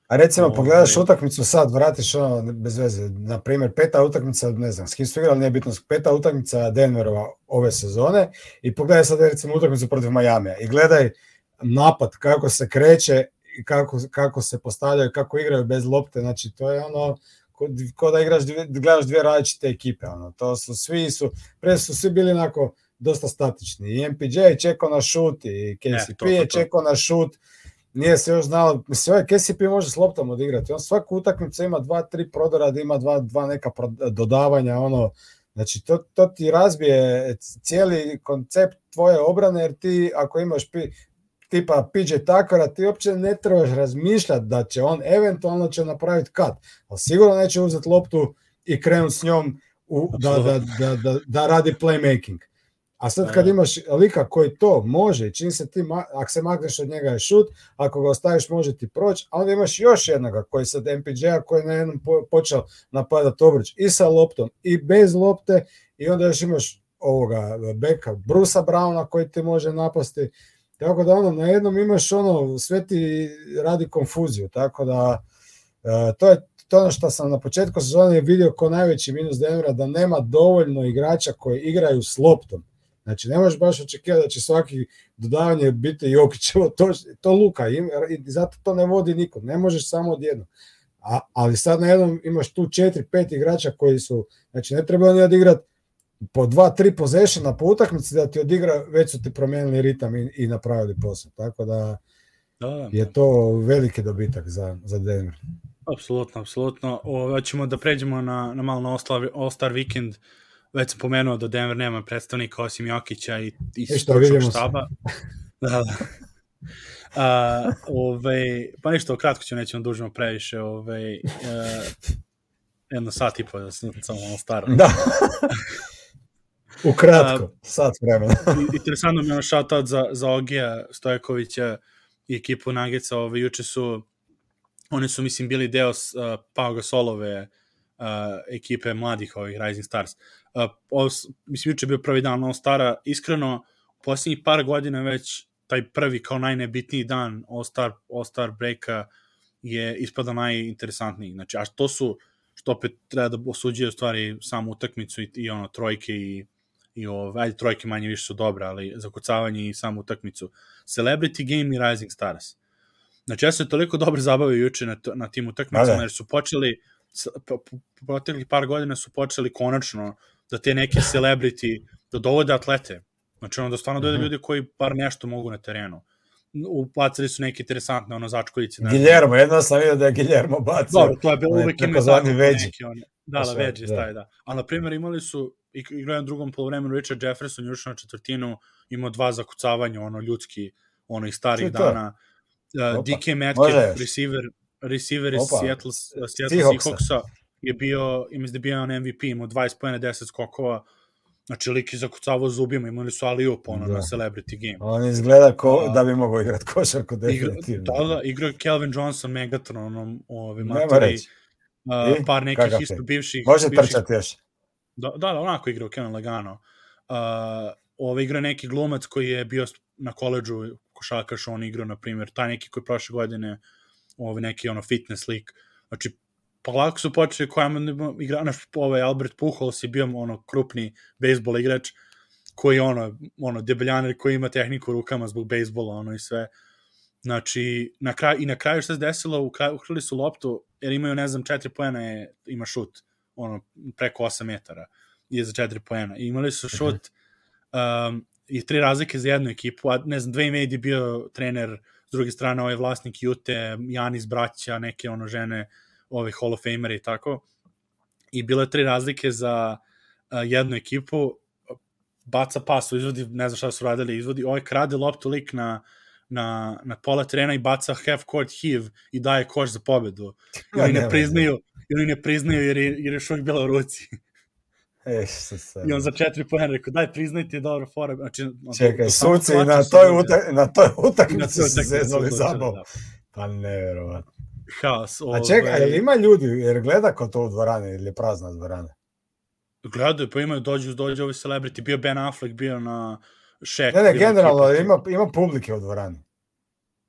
A recimo, ovo, pogledaš utakmicu sad, vratiš ono bez veze, na primjer, peta utakmica, ne znam, s kim su igrali, nije bitno, peta utakmica Denverova ove sezone i pogledaj sad recimo utakmicu protiv Majamija i gledaj napad, kako se kreće i kako, kako se postavljaju, kako igraju bez lopte, znači to je ono, ko, ko da igraš, gledaš dvije različite ekipe, ono, to su, svi su, pre su svi bili onako dosta statični, i MPJ je čekao na šut, i KCP ne, je čekao na šut, nije se još znalo, mislim, ovaj KCP može s loptom odigrati, on svaku utakmicu ima dva, tri prodora, da ima dva, dva neka dodavanja, ono, znači to, to ti razbije cijeli koncept tvoje obrane, jer ti ako imaš pi, tipa PJ Takara, ti uopće ne trebaš razmišljati da će on eventualno će napraviti kat, ali sigurno neće uzeti loptu i krenuti s njom u, da, da, da, da, da radi playmaking. A sad kad imaš lika koji to može, čim se ti, ako se makneš od njega je šut, ako ga ostaviš može ti proći, a onda imaš još jednoga koji sad MPJ-a koji je na jednom počeo napadati obruč i sa loptom i bez lopte i onda još imaš ovoga beka Brusa Browna koji ti može napasti. Tako da ono, na jednom imaš ono, sve ti radi konfuziju, tako da uh, to je to ono što sam na početku sezone vidio kao najveći minus Denvera, da nema dovoljno igrača koji igraju s loptom. Znači, ne možeš baš očekivati da će svaki dodavanje biti Jokićevo, to, to Luka, i zato to ne vodi niko, ne možeš samo odjedno. A, ali sad na jednom imaš tu četiri, pet igrača koji su, znači ne treba oni odigrati po dva, tri possessiona po utakmici da ti odigra, već su ti promijenili ritam i, i napravili posao. Tako da, da, da. je to veliki dobitak za, za Denver.
Apsolutno, apsolutno. Ovo, ćemo da pređemo na, na malo na All-Star, All-Star Weekend. Uh, već sam pomenuo da Denver nema predstavnika osim Jokića i, i
e stručnog štaba.
da, da. A, ove, pa ništa, kratko ću, nećemo dužno previše. Ove, uh, jedno sat i po da sam samo malo staro.
Da. Ukratko, sat vremena.
interesantno mi je ono shoutout za, za Ogija Stojakovića i ekipu Nagica. Ove, juče su, oni su, mislim, bili deo uh, Pao Gasolove uh, ekipe mladih ovih Rising Stars. Ovo, mislim, juče je bio prvi dan All Stara, iskreno, u posljednjih par godina već taj prvi kao najnebitniji dan All Star, All Star breaka je ispada najinteresantniji. Znači, a to su, što opet treba da osuđuje u stvari samu utakmicu i, i ono, trojke i, i ove, ajde, trojke manje više su dobre, ali zakucavanje i samu utakmicu. Celebrity Game i Rising Stars. Znači, ja se toliko dobro zabavio juče na, na tim utakmicama, da. jer su počeli, proteklih par godina su počeli konačno da te neke celebrity, da dovode atlete. Znači, ono da stvarno dovode mhm. ljudi koji bar nešto mogu na terenu. Upacili su neke interesantne ono začkoljice.
Ne Guillermo, jedno sam vidio da je Guillermo bacio.
Dobro, to je bilo uvek ime tako neki. One, da, da, veđi, da. staje, da. A, na primjer, imali su, igraju na drugom polovremenu, Richard Jefferson još na četvrtinu, imao dva zakucavanja, ono, ljudski, ono, iz starih dana. Uh, DK Metcalf, receiver, receiver iz Seattle, Seattle Seahawksa je bio, im da bio on MVP, imao 20 pojene, 10 skokova, Znači, lik je zakucavao zubima, imali su ali up ono, da. na Celebrity Game.
On izgleda ko, A, da bi mogao igrati košarku definitivno.
Igra, da, da, igra Kelvin Johnson, Megatron, onom, ovi materi. Uh, par nekih Kakav isto bivših...
Može bivših, trčati još.
Da, da, da, onako igrao Kevin Lagano. Uh, ove igra neki glumac koji je bio na koleđu košarkaš, on igrao, na primjer, taj neki koji prošle godine, ovaj neki ono fitness lik. Znači, polako su počeli koja igra, naš ovaj Albert Pujols je bio ono krupni bejsbol igrač koji ono, ono debeljaner koji ima tehniku rukama zbog bejsbola ono i sve. Znači, na kraj, i na kraju što se desilo, ukrali su loptu, jer imaju, ne znam, četiri pojena je, ima šut, ono, preko 8 metara, je za četiri pojena. I imali su šut, um, i tri razlike za jednu ekipu, a ne znam, Dwayne Wade je bio trener, s druge strane ovaj vlasnik Jute, Janis braća, neke ono žene, ove Hall of Famer i tako. I bilo je tri razlike za uh, jednu ekipu, baca pas, izvodi, ne znam šta su radili, izvodi, ovaj krade loptu lik na, na, na pola terena i baca half court heave i daje koš za pobedu. I oni ne priznaju, i oni ne priznaju jer je, jer je još uvijek bila u ruci.
E, se...
I on za četiri pojena rekao, daj priznajte, dobro, fora. Znači,
Čekaj, suci na toj,
bili-
utak, na toj utakmici
utakmici
zezali zabavu.
da.
Pa nevjerovatno.
Haos.
A čekaj,
ovaj,
jel ima ljudi, jer gleda ko to u dvorani ili je prazna dvorana?
Gledaju, pa imaju, dođu, dođu ovi celebrity, bio Ben Affleck, bio na Shaq.
Ne, ne, generalno
ekipa.
ima, ima publike u dvorani.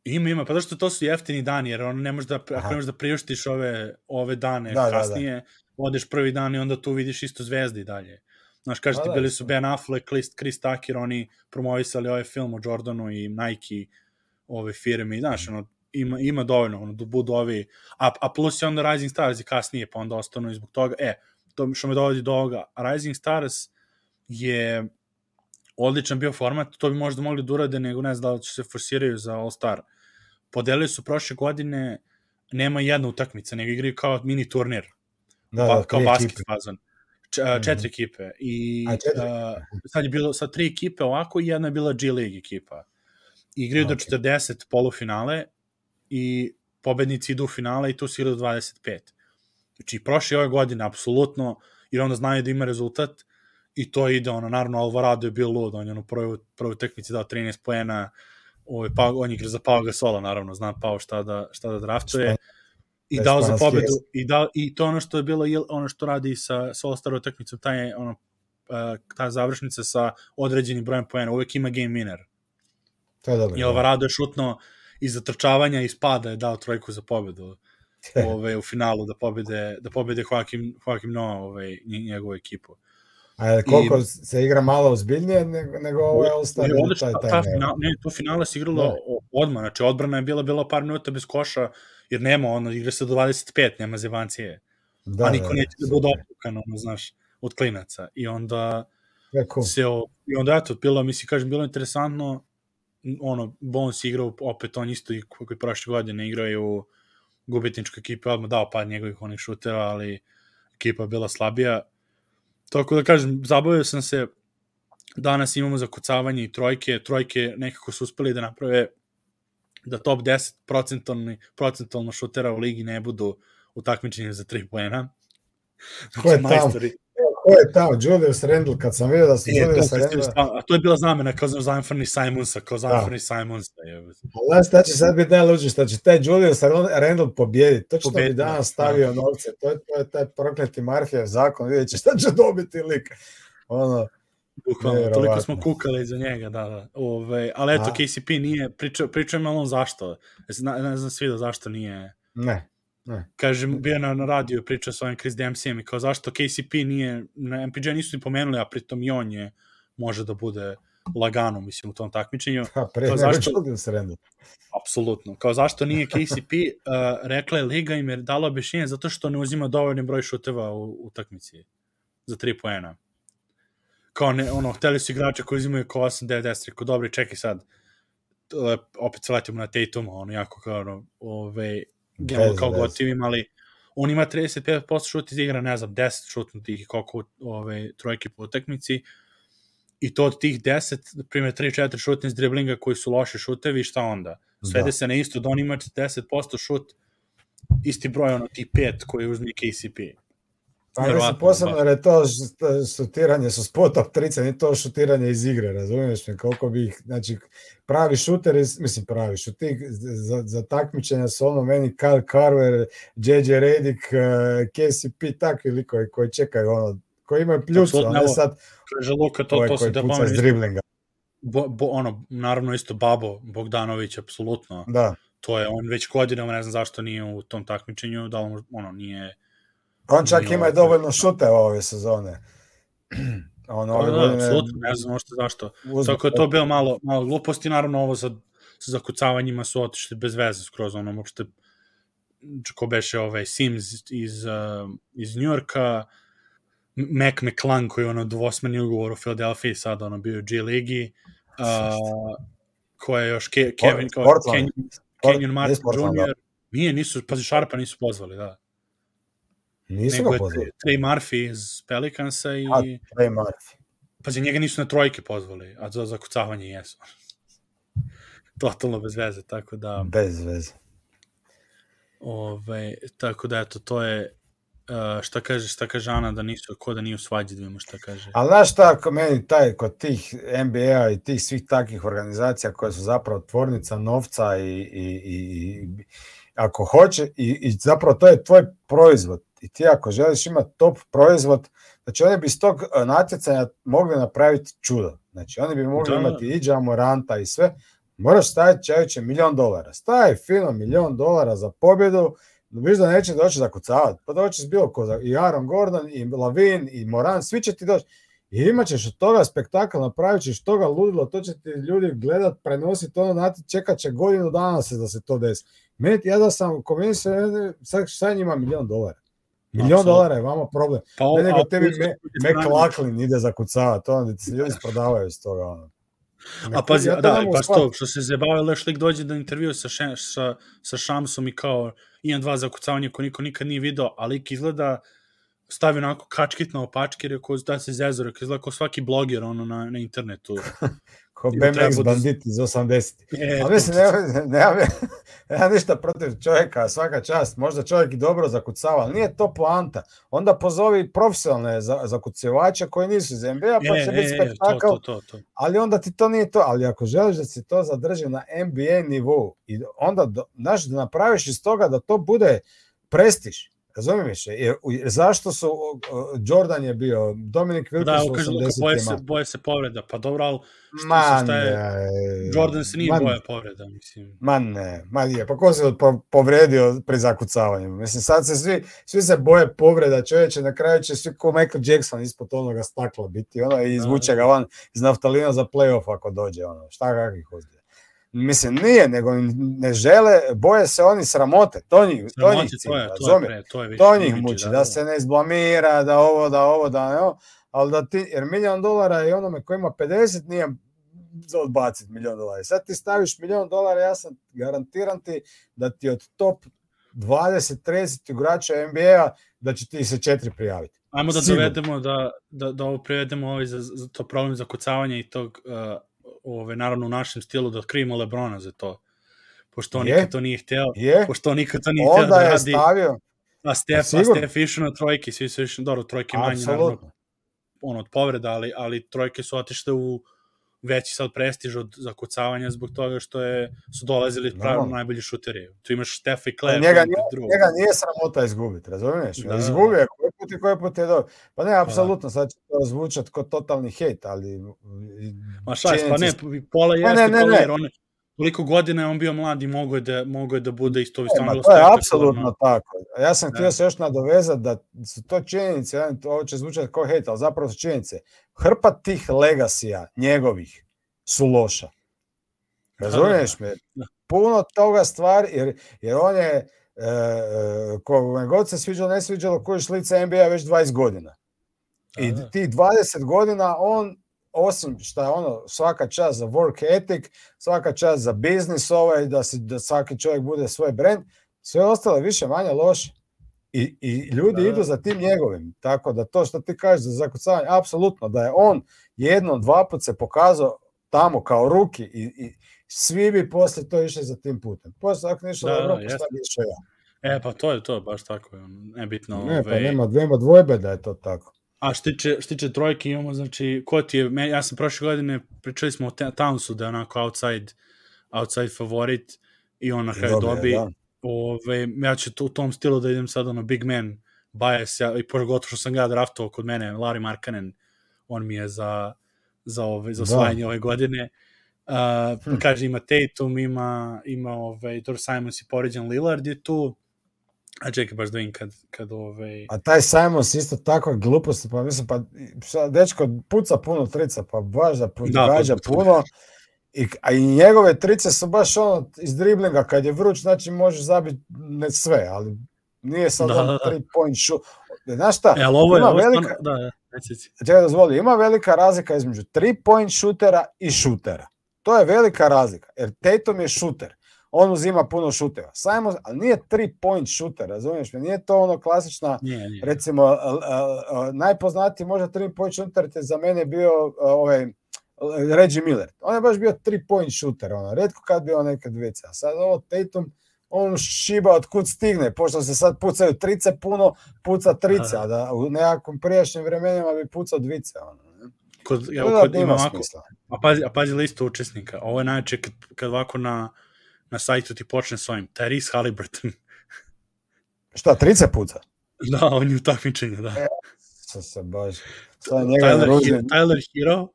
Ima, ima, pa zašto to su jeftini dani, jer on ne može da, ako ne možeš da priuštiš ove, ove dane
Da, da, da.
kasnije, odeš prvi dan i onda tu vidiš isto zvezde i dalje. Znaš,
Pa
ti,
da,
bili su Ben Affleck, Chris, Chris Tucker, oni promovisali ovaj film o Jordanu i Nike ove firme, i znaš, ono, ima, ima dovoljno, ono, da budu ovi, a, a plus je onda Rising Stars i kasnije, pa onda ostanu i zbog toga, e, to što me dovodi do ovoga, Rising Stars je odličan bio format, to bi možda mogli da urade, nego ne znam da li će se forsiraju za All Star. Podelili su prošle godine, nema jedna utakmica, nego igraju kao mini turnir,
Da,
ba,
da,
kao basket
ekipe.
fazon. Č, a, četiri ekipe. I,
A, četiri
a, sad je bilo sad tri ekipe ovako i jedna je bila G League ekipa. Igraju
A,
do
okej.
40 polufinale i pobednici idu u finale i tu se igra do 25. Znači, prošle ove godine, apsolutno, jer onda znaju da ima rezultat i to ide, ono, naravno, Alvarado je bio lud, on je ono prvo, prvo tekmici dao 13 poena, ovaj, pa, on igra za Pau Gasola, naravno, zna Pau šta da, šta da draftuje. I
da je
dao za pobedu, i, da, i to ono što je bilo, il- ono što radi sa, sa All-Star utakmicom, taj, ono, uh, ta završnica sa određenim brojem poena, uvek ima game winner.
To je dobro.
I. Alvarado je šutno iz zatrčavanja i spada je dao trojku za pobedu ove, u finalu da pobede, da pobede Joakim, Joakim Noah ovaj, nje- njegovu ekipu.
A koliko se igra malo ozbiljnije nego, nego ovo je All-Star
I
ili
onda
taj, taj
ta
ne?
final, ne, to finale se igralo
Da.
o- odmah, znači odbrana je bila bila par minuta bez koša, jer nema, ono, igra se do 25, nema zevancije.
Da,
a niko neće da bude opukan, ono, znaš, od klinaca. I onda
cool.
se, o, i onda eto, bilo, mislim, kažem, bilo interesantno, ono, Bones igrao, opet on isto i kako i prošle godine igrao u gubitničkoj ekipi, odmah dao pad njegovih onih šuteva, ali ekipa je bila slabija. Tako da kažem, zabavio sam se, danas imamo zakucavanje i trojke, trojke nekako su uspeli da naprave da top 10 procentalni, procentalno šutera u ligi ne budu u takmičenju za 3 poena.
Ko je tamo?
majstori.
Ko je tamo? Julius Randle, kad sam vidio da su
E,
Julius Randle...
a to je bila zamena kao za Zanfrani Simonsa, kao Zanfrani Simonsa. jebote.
Znaš šta će sad biti najluđe, šta će taj Julius Randle pobijediti. To što bi
Pobediti,
danas
da.
stavio novce. To je, to je taj prokleti Marfijev zakon. Vidjet će šta će dobiti lik. Ono,
Bukvalno, toliko smo kukali za njega, da, da. Ove, ali eto,
A?
KCP nije, pričao, pričao je malo zašto. Zna, ne znam svi da zašto nije.
ne.
Kažem, bio na, na radiju, pričao sa ovim Chris Dempseyem i kao zašto KCP nije, na MPJ nisu ni pomenuli, a pritom i on je, može da bude lagano, mislim, u tom takmičenju.
Ha, pre nego
zašto-
Julius Randle.
Apsolutno. Kao zašto nije KCP, uh, rekla je Liga im je dala objašnjenje zato što ne uzima dovoljni broj šuteva u utakmici za 3 poena. Kao ne, ono, hteli su igrače koji uzimaju kao 8, 9, 10, rekao, dobri, čekaj sad, opet se vratimo na Tatuma, ono, jako kao, ono, ove, generalno kao
veze.
gotivim, ali on ima 35% šut iz igra, ne znam, 10 šutnutih i koliko ove, trojke po utakmici, i to od tih 10, na primjer 3-4 šutne iz driblinga koji su loši šutevi, šta onda? Svede
Da.
se na isto da on ima 40% šut, isti broj ono tih 5 koji uzme KCP.
Pa mislim,
Verovatno,
posebno
baš.
jer je to šutiranje su spot up trica, nije to šutiranje iz igre, razumiješ me, koliko bi ih, znači, pravi šuter, iz- mislim pravi šutir, za, za takmičenja su ono meni Kyle Carver, JJ Redick, eh, KCP, takvi likovi koji čekaju ono, koji imaju pljucu, a ne sad
Kaže Luka, to,
ovaj
to se da
puca iz driblinga.
bo, bo, ono, naravno isto Babo Bogdanović, apsolutno.
Da.
To je on već godinama, ne znam zašto nije u tom takmičenju, da možda, ono, nije...
On čak ima i dovoljno šute ove sezone. On
Da,
ove
da,
godine
apsolutno, ne znam možda zašto.
uzme-
Tako je to bilo malo, malo gluposti, naravno ovo sa, sa zakucavanjima su otišli bez veze skroz, ono, uopšte ko beše ovaj Sims iz, uh, iz Njorka, Mac McClung koji je ono dvosmeni ugovor u Philadelphia sad ono bio u G ligi uh, ko je još Ke, Kevin
Portland.
Kenyon, Kenyon Martin
Portland, da.
Jr. Nije, nisu, pazi Sharpa nisu pozvali, da. Nego
ga pozvali.
Trey Murphy iz Pelicansa i...
A, Trey Murphy.
Pazi, njega nisu na trojke pozvali, a za zakucavanje jesu. totalno bez veze, tako da...
Bez veze.
Ove, tako da, eto, to je Uh, šta kaže, šta kaže Ana da nisu, ko da nije u svađi, da vidimo šta kaže.
Ali znaš šta, ako meni taj, kod tih NBA i tih svih takih organizacija koje su zapravo tvornica novca i, i, i, i ako hoće, i, i zapravo to je tvoj proizvod, i ti ako želiš imati top proizvod, znači oni bi iz tog natjecanja mogli napraviti čudo. Znači oni bi mogli da. imati i Jamoranta i sve, moraš staviti čajuće milion dolara. Stavi fino milion dolara za pobjedu, viš da neće doći za kucavat, pa doći s bilo ko, i Aaron Gordon, i Lavin, i Moran, svi će ti doći. I imat ćeš od toga spektakl, napravit ćeš toga ludilo, to će ti ljudi gledat, prenositi ono, nati, čekat će godinu dana se da se to desi. Meni, ja da sam, ko meni se, sad, sad njima milion dolara. Milion dolara je vama problem. Pa, ne nego tebi me, McLaughlin ide za kucavat, to onda se ljudi prodavaju s toga. Ono.
A pazi, ja da, pa što, što se zabavio, leš lik dođe da intervju sa, še, sa, sa Šamsom i kao imam dva zakucavanja koje niko nikad nije video, ali lik izgleda stavi onako kačkit na opačke, rekao da se zezore, izgleda kao svaki bloger ono na, na internetu.
Ko BMX da bandit iz 80. E, A mislim, nema, nema, nema ništa protiv čovjeka, svaka čast, možda čovjek i dobro zakucava, ali nije to poanta. Onda pozovi profesionalne zakucivače koji nisu iz NBA, pa e, će e, biti spektakl, to, to, to, ali onda ti to nije to. Ali ako želiš da se to zadrži na NBA nivou, i onda, znaš, da napraviš iz toga da to bude prestiž, Razumiješ? Jer, zašto su Jordan je bio, Dominik Wilkins
da, u 80 boje se, boje se povreda, pa dobro, ali šta, šta je, Jordan se nije man, boje povreda, mislim.
Ma ne, ma nije, pa ko se povredio pri zakucavanju? Mislim, sad se svi, svi se boje povreda, čovječe, na kraju će svi ko Michael Jackson ispod onoga stakla biti, ono, i izvuče da, ga van iz naftalina za playoff ako dođe, ono, šta kakvih ozbilja. Mislim, nije, nego ne žele, boje se oni sramote, to njih, to njih cilj, to, je, to, je, to, je to njih muči, da, da, se ne izblamira, da ovo, da ovo, da ne ali da ti, jer milion dolara je onome ko ima 50 nije za odbaciti milion dolara. Sad ti staviš milion dolara, ja sam garantiran ti da ti od top 20-30 igrača NBA da će ti se četiri prijaviti.
Ajmo da Sigurno. dovedemo, da, da, da ovo privedemo ovaj za, za to problem za kucavanje i tog uh, ove, naravno u našem stilu da krivimo Lebrona za to. Pošto on je, nikad to nije hteo. Je. Pošto on nikad to nije hteo da radi. Stavio. A Stef, a Stef išao na trojke, svi su išli, dobro, trojke manje, naravno, ono, od povreda, ali, ali trojke su otište u veći sad prestiž od zakucavanja zbog toga što je su dolazili pravilno no. najbolji šuteri. Tu imaš Stefa i Klep.
Njega, nije, njega nije sramota izgubiti, razumiješ? Da, Izgubio je koji put i koji put je dobro. Pa ne, pa da. apsolutno, sad će to zvučati kao totalni hejt, ali...
Ma šajs, pa ne, pola pa jeste, ne, ne, pola jer on, toliko godina je on bio mlad i mogo je da, mogo je da bude isto
e, stvarno. To je apsolutno tako. Ja sam htio da. se još nadovezati da su to činjenice, ovo će zvučati kao hejt, ali zapravo su činjenice. Hrpa tih legasija njegovih su loša. Razumiješ me? Puno toga stvari, jer, jer on je, e, e ko god se sviđalo, ne sviđalo, koji šlica NBA već 20 godina. I ti 20 godina on osim što je ono svaka čast za work ethic, svaka čast za biznis ovaj, da, se, da svaki čovjek bude svoj brand, sve ostalo više manje loše. I, I ljudi da. idu za tim njegovim. Tako da to što ti kažeš za zakucavanje, apsolutno, da je on jednom, dva put se pokazao tamo kao ruki i, i svi bi posle to išli za tim putem. Posle ako ništa da, dobro, šta bi išao
ja. E, pa to je to, baš tako. Nebitno.
Ne, pa ovaj... nema, nema dvojbe da je to tako.
A što tiče, što tiče trojke imamo, znači, ko ti je, ja sam prošle godine, pričali smo o Townsu da je onako outside, outside favorit i on na kraju dobi. Da. Ove, ja ću u tom stilu da idem sad ono big man bias, ja, i pogotovo što sam ga draftovao kod mene, Larry Markanen, on mi je za, za, ove, za da. osvajanje da. ove godine. Uh, hm. Kaže, ima Tatum, ima, ima ove, Dor Simons i poređen Lillard je tu, A čekaj, baš da vidim kad, kad ovaj...
A taj Simons isto tako glupost, pa mislim, pa dečko puca puno trica, pa baš da, da gađa puno. I, a i njegove trice su baš ono iz driblinga, kad je vruć, znači možeš zabiti ne sve, ali nije sad da, da, da. three point shoot. Znaš šta?
E, ali ovo je, ima ovo velika, da, da,
Čekaj dozvoli, ima velika razlika između three point shootera i shootera. To je velika razlika, jer Tatum je shooter on uzima puno šuteva. Simon, ali nije three point shooter, razumiješ me? Nije to ono klasična, nije, nije. recimo, uh, najpoznatiji možda three point shooter te za mene bio uh, ovaj Reggie Miller. On je baš bio tri point shooter, ono. Redko kad bio nekad dvice. A sad ovo Tatum, on šiba od kud stigne, pošto se sad pucaju trice puno, puca trice, a da u nekakvom prijašnjim vremenima bi pucao dvice. Ono.
Kod, ja,
Da,
kod,
ima
ima ovako, a pazi, a pazi listu učesnika. Ovo je najče kad, kad ovako na, na sajtu ti počne s ovim. Tyrese Halliburton.
Šta, trice puca?
da, on je u takmičenju, da.
Sa se baš... Sad njega
Tyler. Hero, Tyler Hero,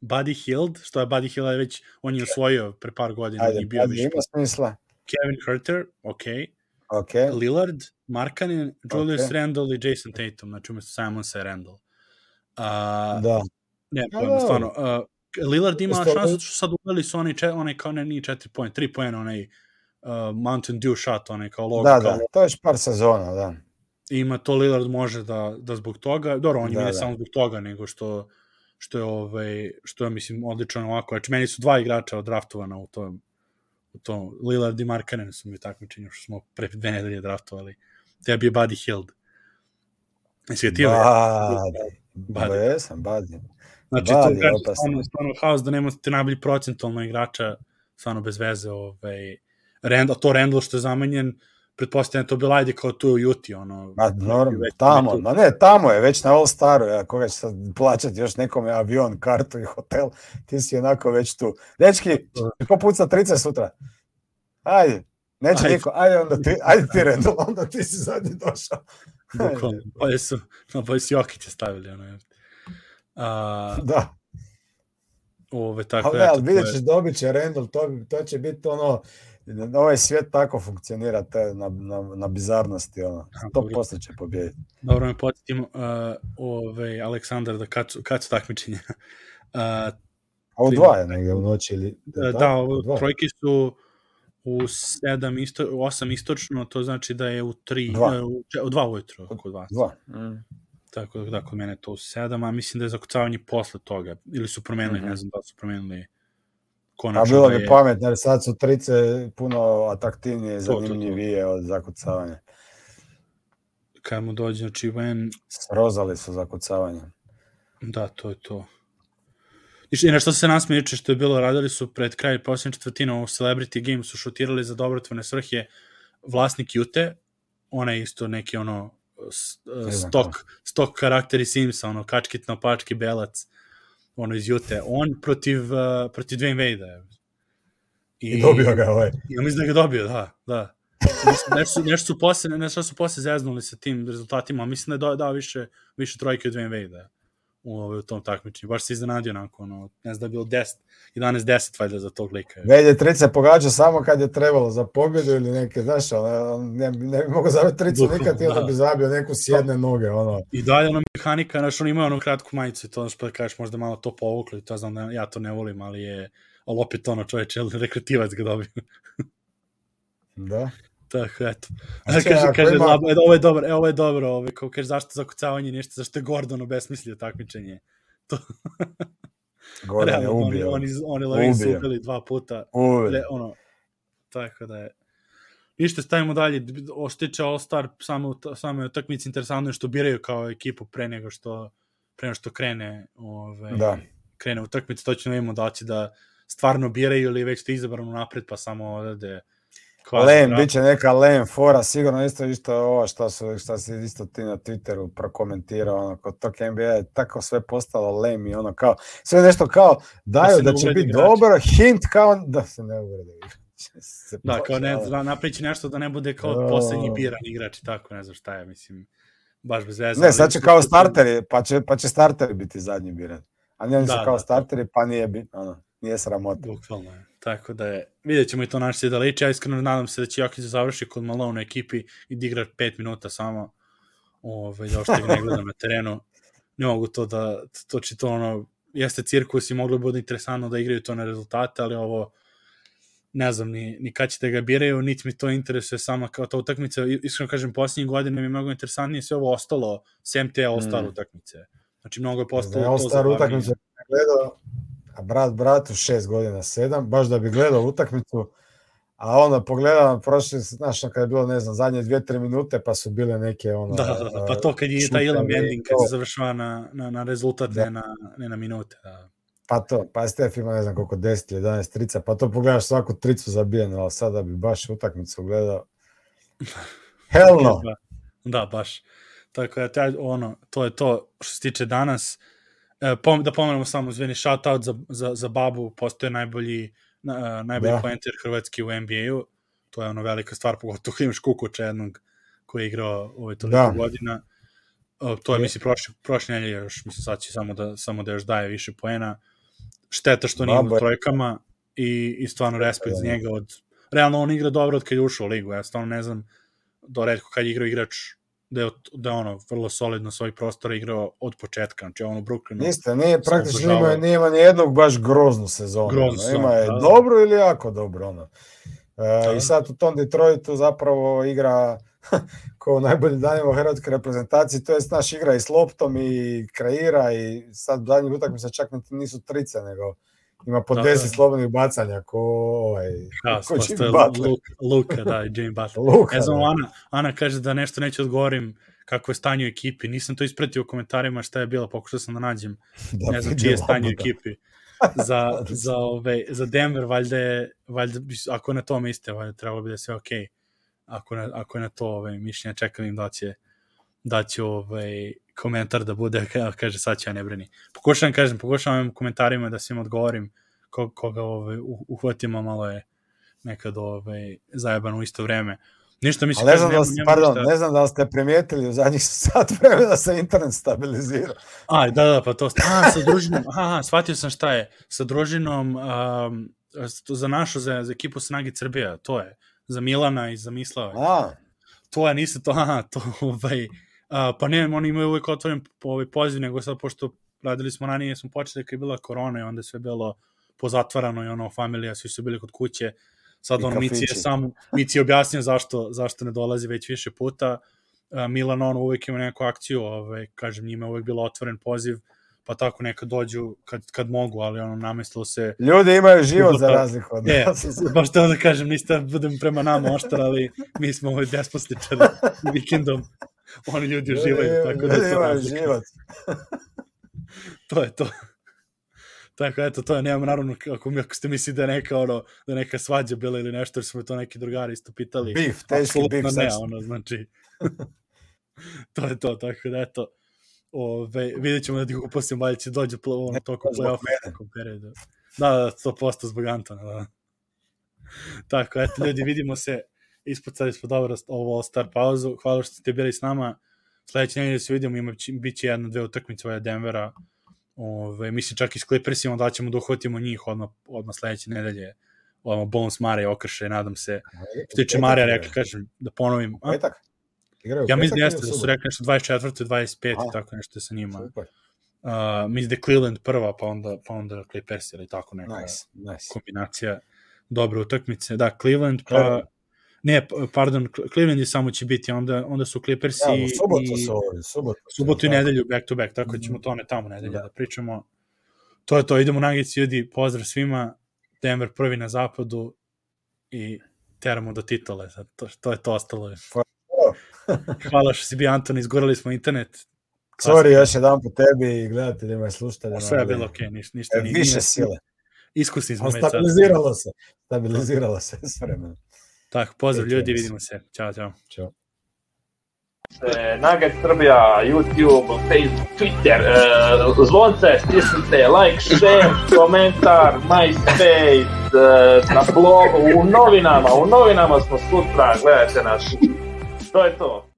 Buddy Hield, što je Buddy Hield već, on je osvojio pre par godina
Ajde,
i bio više.
ima smisla.
Kevin Herter, ok.
Ok,
Lillard, Markanen, Julius
Ok.
Randle i Jason Tatum, znači umesto Simonsa i Randle. Uh,
da.
ne,
A,
pojma,
da.
stvarno. Uh, Lillard ima
Isto-
šansu, što sad uveli su onaj, čet, onaj kao ne, nije 4 point, 3 point, onaj uh, Mountain Dew shot, onaj kao logo.
Da,
kao,
da, to je još par sezona, da.
ima to Lillard može da, da zbog toga, dobro, on
Da,
da, ne
da.
samo zbog toga, nego što što je ovaj što je mislim odličan ovako. Znači meni su dva igrača draftovana u tom u tom Lillard i Markkanen su mi u takmičenju što smo pre dve nedelje draftovali. Tebi je Buddy Hield. Jesi ga ti ove?
Badi. Ba, jesam, Badi.
Znači,
Badi
to
je
kaže, stvarno, stvarno haos da nemate najbolji procentualno igrača, stvarno bez veze. Ovaj, Randall, to Randall što je zamenjen, pretpostavljam da to bilo ajde kao tu u Juti, ono.
Ma, norm,
već-
tamo, ma ne, tamo je, već na All Staru, ja, koga će sad plaćati još nekome avion, kartu i hotel, ti si onako već tu. Dečki, ko puca trice sutra? Ajde, neće
Ajde.
niko, ajde onda ti, ajde ti Rendel, onda ti si zadnji došao.
Bukvalno, bolje su, no, bolje su Jokića stavili, ono. A,
Da,
ove, tako
ali,
da,
ne,
eto,
ali
to
vidjet
je-
ćeš, dobit će Rendel, to, to će biti ono, ovaj svijet tako funkcionira te, na, na, na bizarnosti, ono,
dobro.
100% će pobijediti.
Dobro me podsjetim, uh, ove, Aleksandar, da kad su, kad su takmičenja. Uh,
A u dva je negdje u noći ili...
da, ovo,
U dva.
trojke su u 7 isto, u 8 istočno, to znači da je u 3,
Dva.
uh, u, če- u 2 ujutro kod vas.
Dva. Mm.
Tako da, kod mene to u 7, a mislim da je zakucavanje posle toga. Ili su promenili,
Mhm.
ne znam da su promenili
A
konačno
bilo
da
bi
je,
pametno, jer sad su trice puno atraktivnije i
To, to, to.
zanimljivije od zakucavanja.
kad mu dođe, znači Ven,
Srozali su zakucavanje.
Da, to je to. I i nešto se nasmije juče što je bilo, radili su pred kraj posljednje četvrtine u Celebrity Game su šutirali za dobrotvorne svrhe vlasnik Jute, ona je isto neki ono stok, stok karakteri Simsa, ono kačkit na pački belac, ono iz Jute. On protiv, uh, protiv Dwayne Wade.
I, dobio ga ovaj.
Ja mislim da ga dobio, da, da. Mislim, nešto, su, nešto su posle, nešto su posle zeznuli sa tim rezultatima, mislim da je dao više, više trojke od Dwayne Wade u, ovaj, u tom takmičenju. Baš se iznenadio onako, ono, ne znam da je bilo 10, 11-10 valjda za tog lika.
Već je trice pogađao samo kad je trebalo za pobjedu ili neke, znaš, ono, on ne, ne bi mogao zabiti tricu
Bukvalno,
nikad onda
da.
bi zabio neku s jedne noge, ono.
I dalje ono mehanika, znaš, on ima ono kratku majicu i to, ono što da kažeš, možda malo to povuklo i to znam da ja to ne volim, ali je, ali opet ono čoveče, rekrutivac ga dobio.
Da.
Tako, eto.
A
A
čekaj,
kaže, kaže,
ima-
Labo, e, ovo je dobro, e, ovo je dobro, ovo, kao kaže, zašto zakucavanje ništa, zašto je Gordon obesmislio takmičenje.
Gordon je ubio.
Oni, oni, oni su ubili dva puta.
Ubio.
Le, ono, tako da je. Ništa, stavimo dalje. Oštiče All-Star, samo, samo je utakmica interesantno je što biraju kao ekipu pre nego što, pre nego što krene, ove,
Da.
krene utakmica, to ćemo da vidimo da li će da stvarno biraju ili već to izabrano napred, pa samo odade
Len,
draft.
bit će neka Len fora, sigurno isto isto ovo što su što si isto ti na Twitteru prokomentirao, ono, kod tog NBA je tako sve postalo lem i ono kao, sve nešto kao daju da,
ne
će biti dobro, hint kao da se ne uvrede. Se
Da, kao ne, da napriči nešto da ne bude kao
O.
poslednji biran igrač i tako, ne znam šta je, mislim, baš bez veze.
Ne, sad će kao starteri, pa će, pa će starteri biti zadnji biran. A ne, oni su
Da,
kao
da,
starteri, pa nije ono, nije sramota.
Bukvalno je. Tako da je, vidjet ćemo i to naš da liči. Ja iskreno nadam se da će Jokić da završi kod Malone u ekipi i da igra 5 minuta samo. Ove, da što ga ne gledam na terenu. Ne mogu to da, to će to ono, jeste cirkus i moglo bi bude interesantno da igraju to na rezultate, ali ovo, ne znam ni, ni kad će da ga biraju, niti mi to interesuje sama kao ta utakmica. Iskreno kažem, posljednjih godina mi je mnogo interesantnije sve ovo ostalo, sem te All-Star
Mm.
utakmice. Znači, mnogo je
Da
postalo
je
to
All-Star
zabavnije.
utakmicu gledao, a brat bratu šest godina, sedam, baš da bi gledao utakmicu, a onda pogledam prošli, znaš, ono kad je bilo, ne znam, zadnje dvije, tri minute, pa su bile neke, ono...
Da, da, da, pa to kad je taj Ilam ending, kad se završava na, na, na rezultat,
Da.
ne na, ne na minute. Da.
pa to, pa Stef ima ne znam koliko 10 ili 11 trica, pa to pogledaš svaku tricu zabijenu, ali sada bi baš utakmicu gledao. Hell no!
Da, da, baš. Tako da, ono, to je to što se tiče danas. E, pom, da pomenemo samo, zveni, shout out za, za, za Babu, postoje najbolji, na, najbolji da. poenter Hrvatski u NBA-u. To je ono velika stvar, pogotovo kad imaš Kukuća jednog koji je igrao ove toliko da. godina. To je, je. misli, prošle, prošle nelje još, mislim, sad će samo da, samo da još daje više poena. Šteta što nije u trojkama i, i stvarno respekt za njega od... Realno on igra dobro od kad je ušao u ligu, ja stvarno ne znam do redko kad je igrao igrač da je, da je ono vrlo solidno svoj prostora igrao od početka, znači ono Brooklynu.
Niste, nije praktično nema, nije ima ni jednog baš groznu sezonu. Groznu sezonu, ima je da, da. dobro ili jako dobro, ono. E, da. I sad u tom Detroitu zapravo igra ko u najboljim danima hrvatske reprezentacije, to je naš igra i s loptom i kreira i sad zadnjih utakmica čak nisu trice, nego ima po da, 10 da. slobodnih bacanja ko ovaj
da, ko Jimmy Butler. Luka, Luka, da, Jimmy Butler. Luka, znam, da. Ana, Ana kaže da nešto neće odgovorim kako je stanje u ekipi. Nisam to ispratio u komentarima šta je bilo, pokušao sam da nađem. Da, ne znam čije je stanje u ekipi. za, za, ove, za Denver, valjda je, valjda, ako je na tome iste, valjda trebalo bi da sve okej. Okay ako, na, ako je na to ovaj, mišljenje, čekam im da će, da će ovaj, komentar da bude, kaže sad će ja ne brini. Pokušavam, kažem, pokušavam komentarima da svim odgovorim ko, koga ovaj, uhvatimo, malo je nekad ovaj, zajebano u isto vreme. Ništa mislim
ne znam, da ste, pardon, ne znam da ste primijetili u zadnjih sat vremena da se internet stabilizira.
A, da, da, pa to... A, sa družinom, aha, shvatio sam šta je. Sa družinom um, za našu, za, za ekipu Snagi Srbija, to je za Milana i za Mislava.
A.
To je, niste to, aha, to, ovaj, a, pa ne, oni imaju uvijek otvoren ovaj poziv, nego sad, pošto radili smo ranije, smo počeli kad je bila korona i onda sve bilo pozatvarano i ono, familija, svi su bili kod kuće, sad on Mici je sam, Mici je objasnio zašto, zašto ne dolazi već više puta, Milan on uvijek ima neku akciju, ovaj, kažem, njima je uvijek bilo otvoren poziv, pa tako neka dođu kad, kad mogu, ali ono namestilo se...
Ljudi imaju život za razliku od
ne, baš to da kažem, niste da budem prema nama oštar, ali mi smo ovaj despostičari vikendom. Oni ljudi uživaju, tako da
imaju život.
to je to. Tako, eto, to je, nemam naravno, ako, mi, ako ste misli da je neka, ono, da neka svađa bila ili nešto, jer smo to neki drugari isto pitali.
Bif, teški bif.
ne, ono, znači, to je to, tako da, eto, Ove, vidjet ćemo da ti upustimo, valjda će dođe on tokom play-off periodu. Da, da, 100% zbog Antona, da. Tako, eto, ljudi, vidimo se, ispucali smo dobro ovo star pauzu, hvala što ste bili s nama, sledeće nedelje se vidimo, ima, bit će jedna, dve utakmice ovaj Denvera, Ove, mislim čak i s Clippersima da ćemo da uhvatimo njih odmah, odmah sledeće nedelje. Ovamo Bones Mare okrše, nadam se. Što tiče Marija, rekli, kažem, da ponovim.
A? Petak?
Igraju ja mislim da jeste da su rekli nešto 24. 25. A, tako nešto sa njima. Super. Uh, mislim da je Cleveland prva, pa onda, pa onda Clippers ili tako neka
nice, nice.
kombinacija dobre utakmice. Da, Cleveland, pa... Cleveland. Ne, pardon, Cleveland je samo će biti, onda, onda su Clippers ja, i...
Subotu su ovi, subotu.
Subotu i nedelju, back to back, tako mm -hmm. ćemo to ne tamo nedelju da. da pričamo. To je to, idemo nagici ljudi, pozdrav svima, Denver prvi na zapadu i teramo do titule, to, to je to ostalo. Hvala što si bio Anton, izgorali smo internet.
Sorry još jedan po tebi i gledateljima i slušateljima.
Sve je bilo okej, okay, ništa, ništa.
E, više nije, sile.
Iskusni smo.
Stabiliziralo se, stabiliziralo se s vremenom.
Tako, pozdrav ljudi, vidimo se. Ćao, čao.
Ćao.
Nugget Srbija, YouTube, Facebook, Twitter, uh, zvonce, stisnite, like, share, komentar, MySpace, uh, na blogu, u novinama, u novinama smo sutra, gledajte nas. To je to.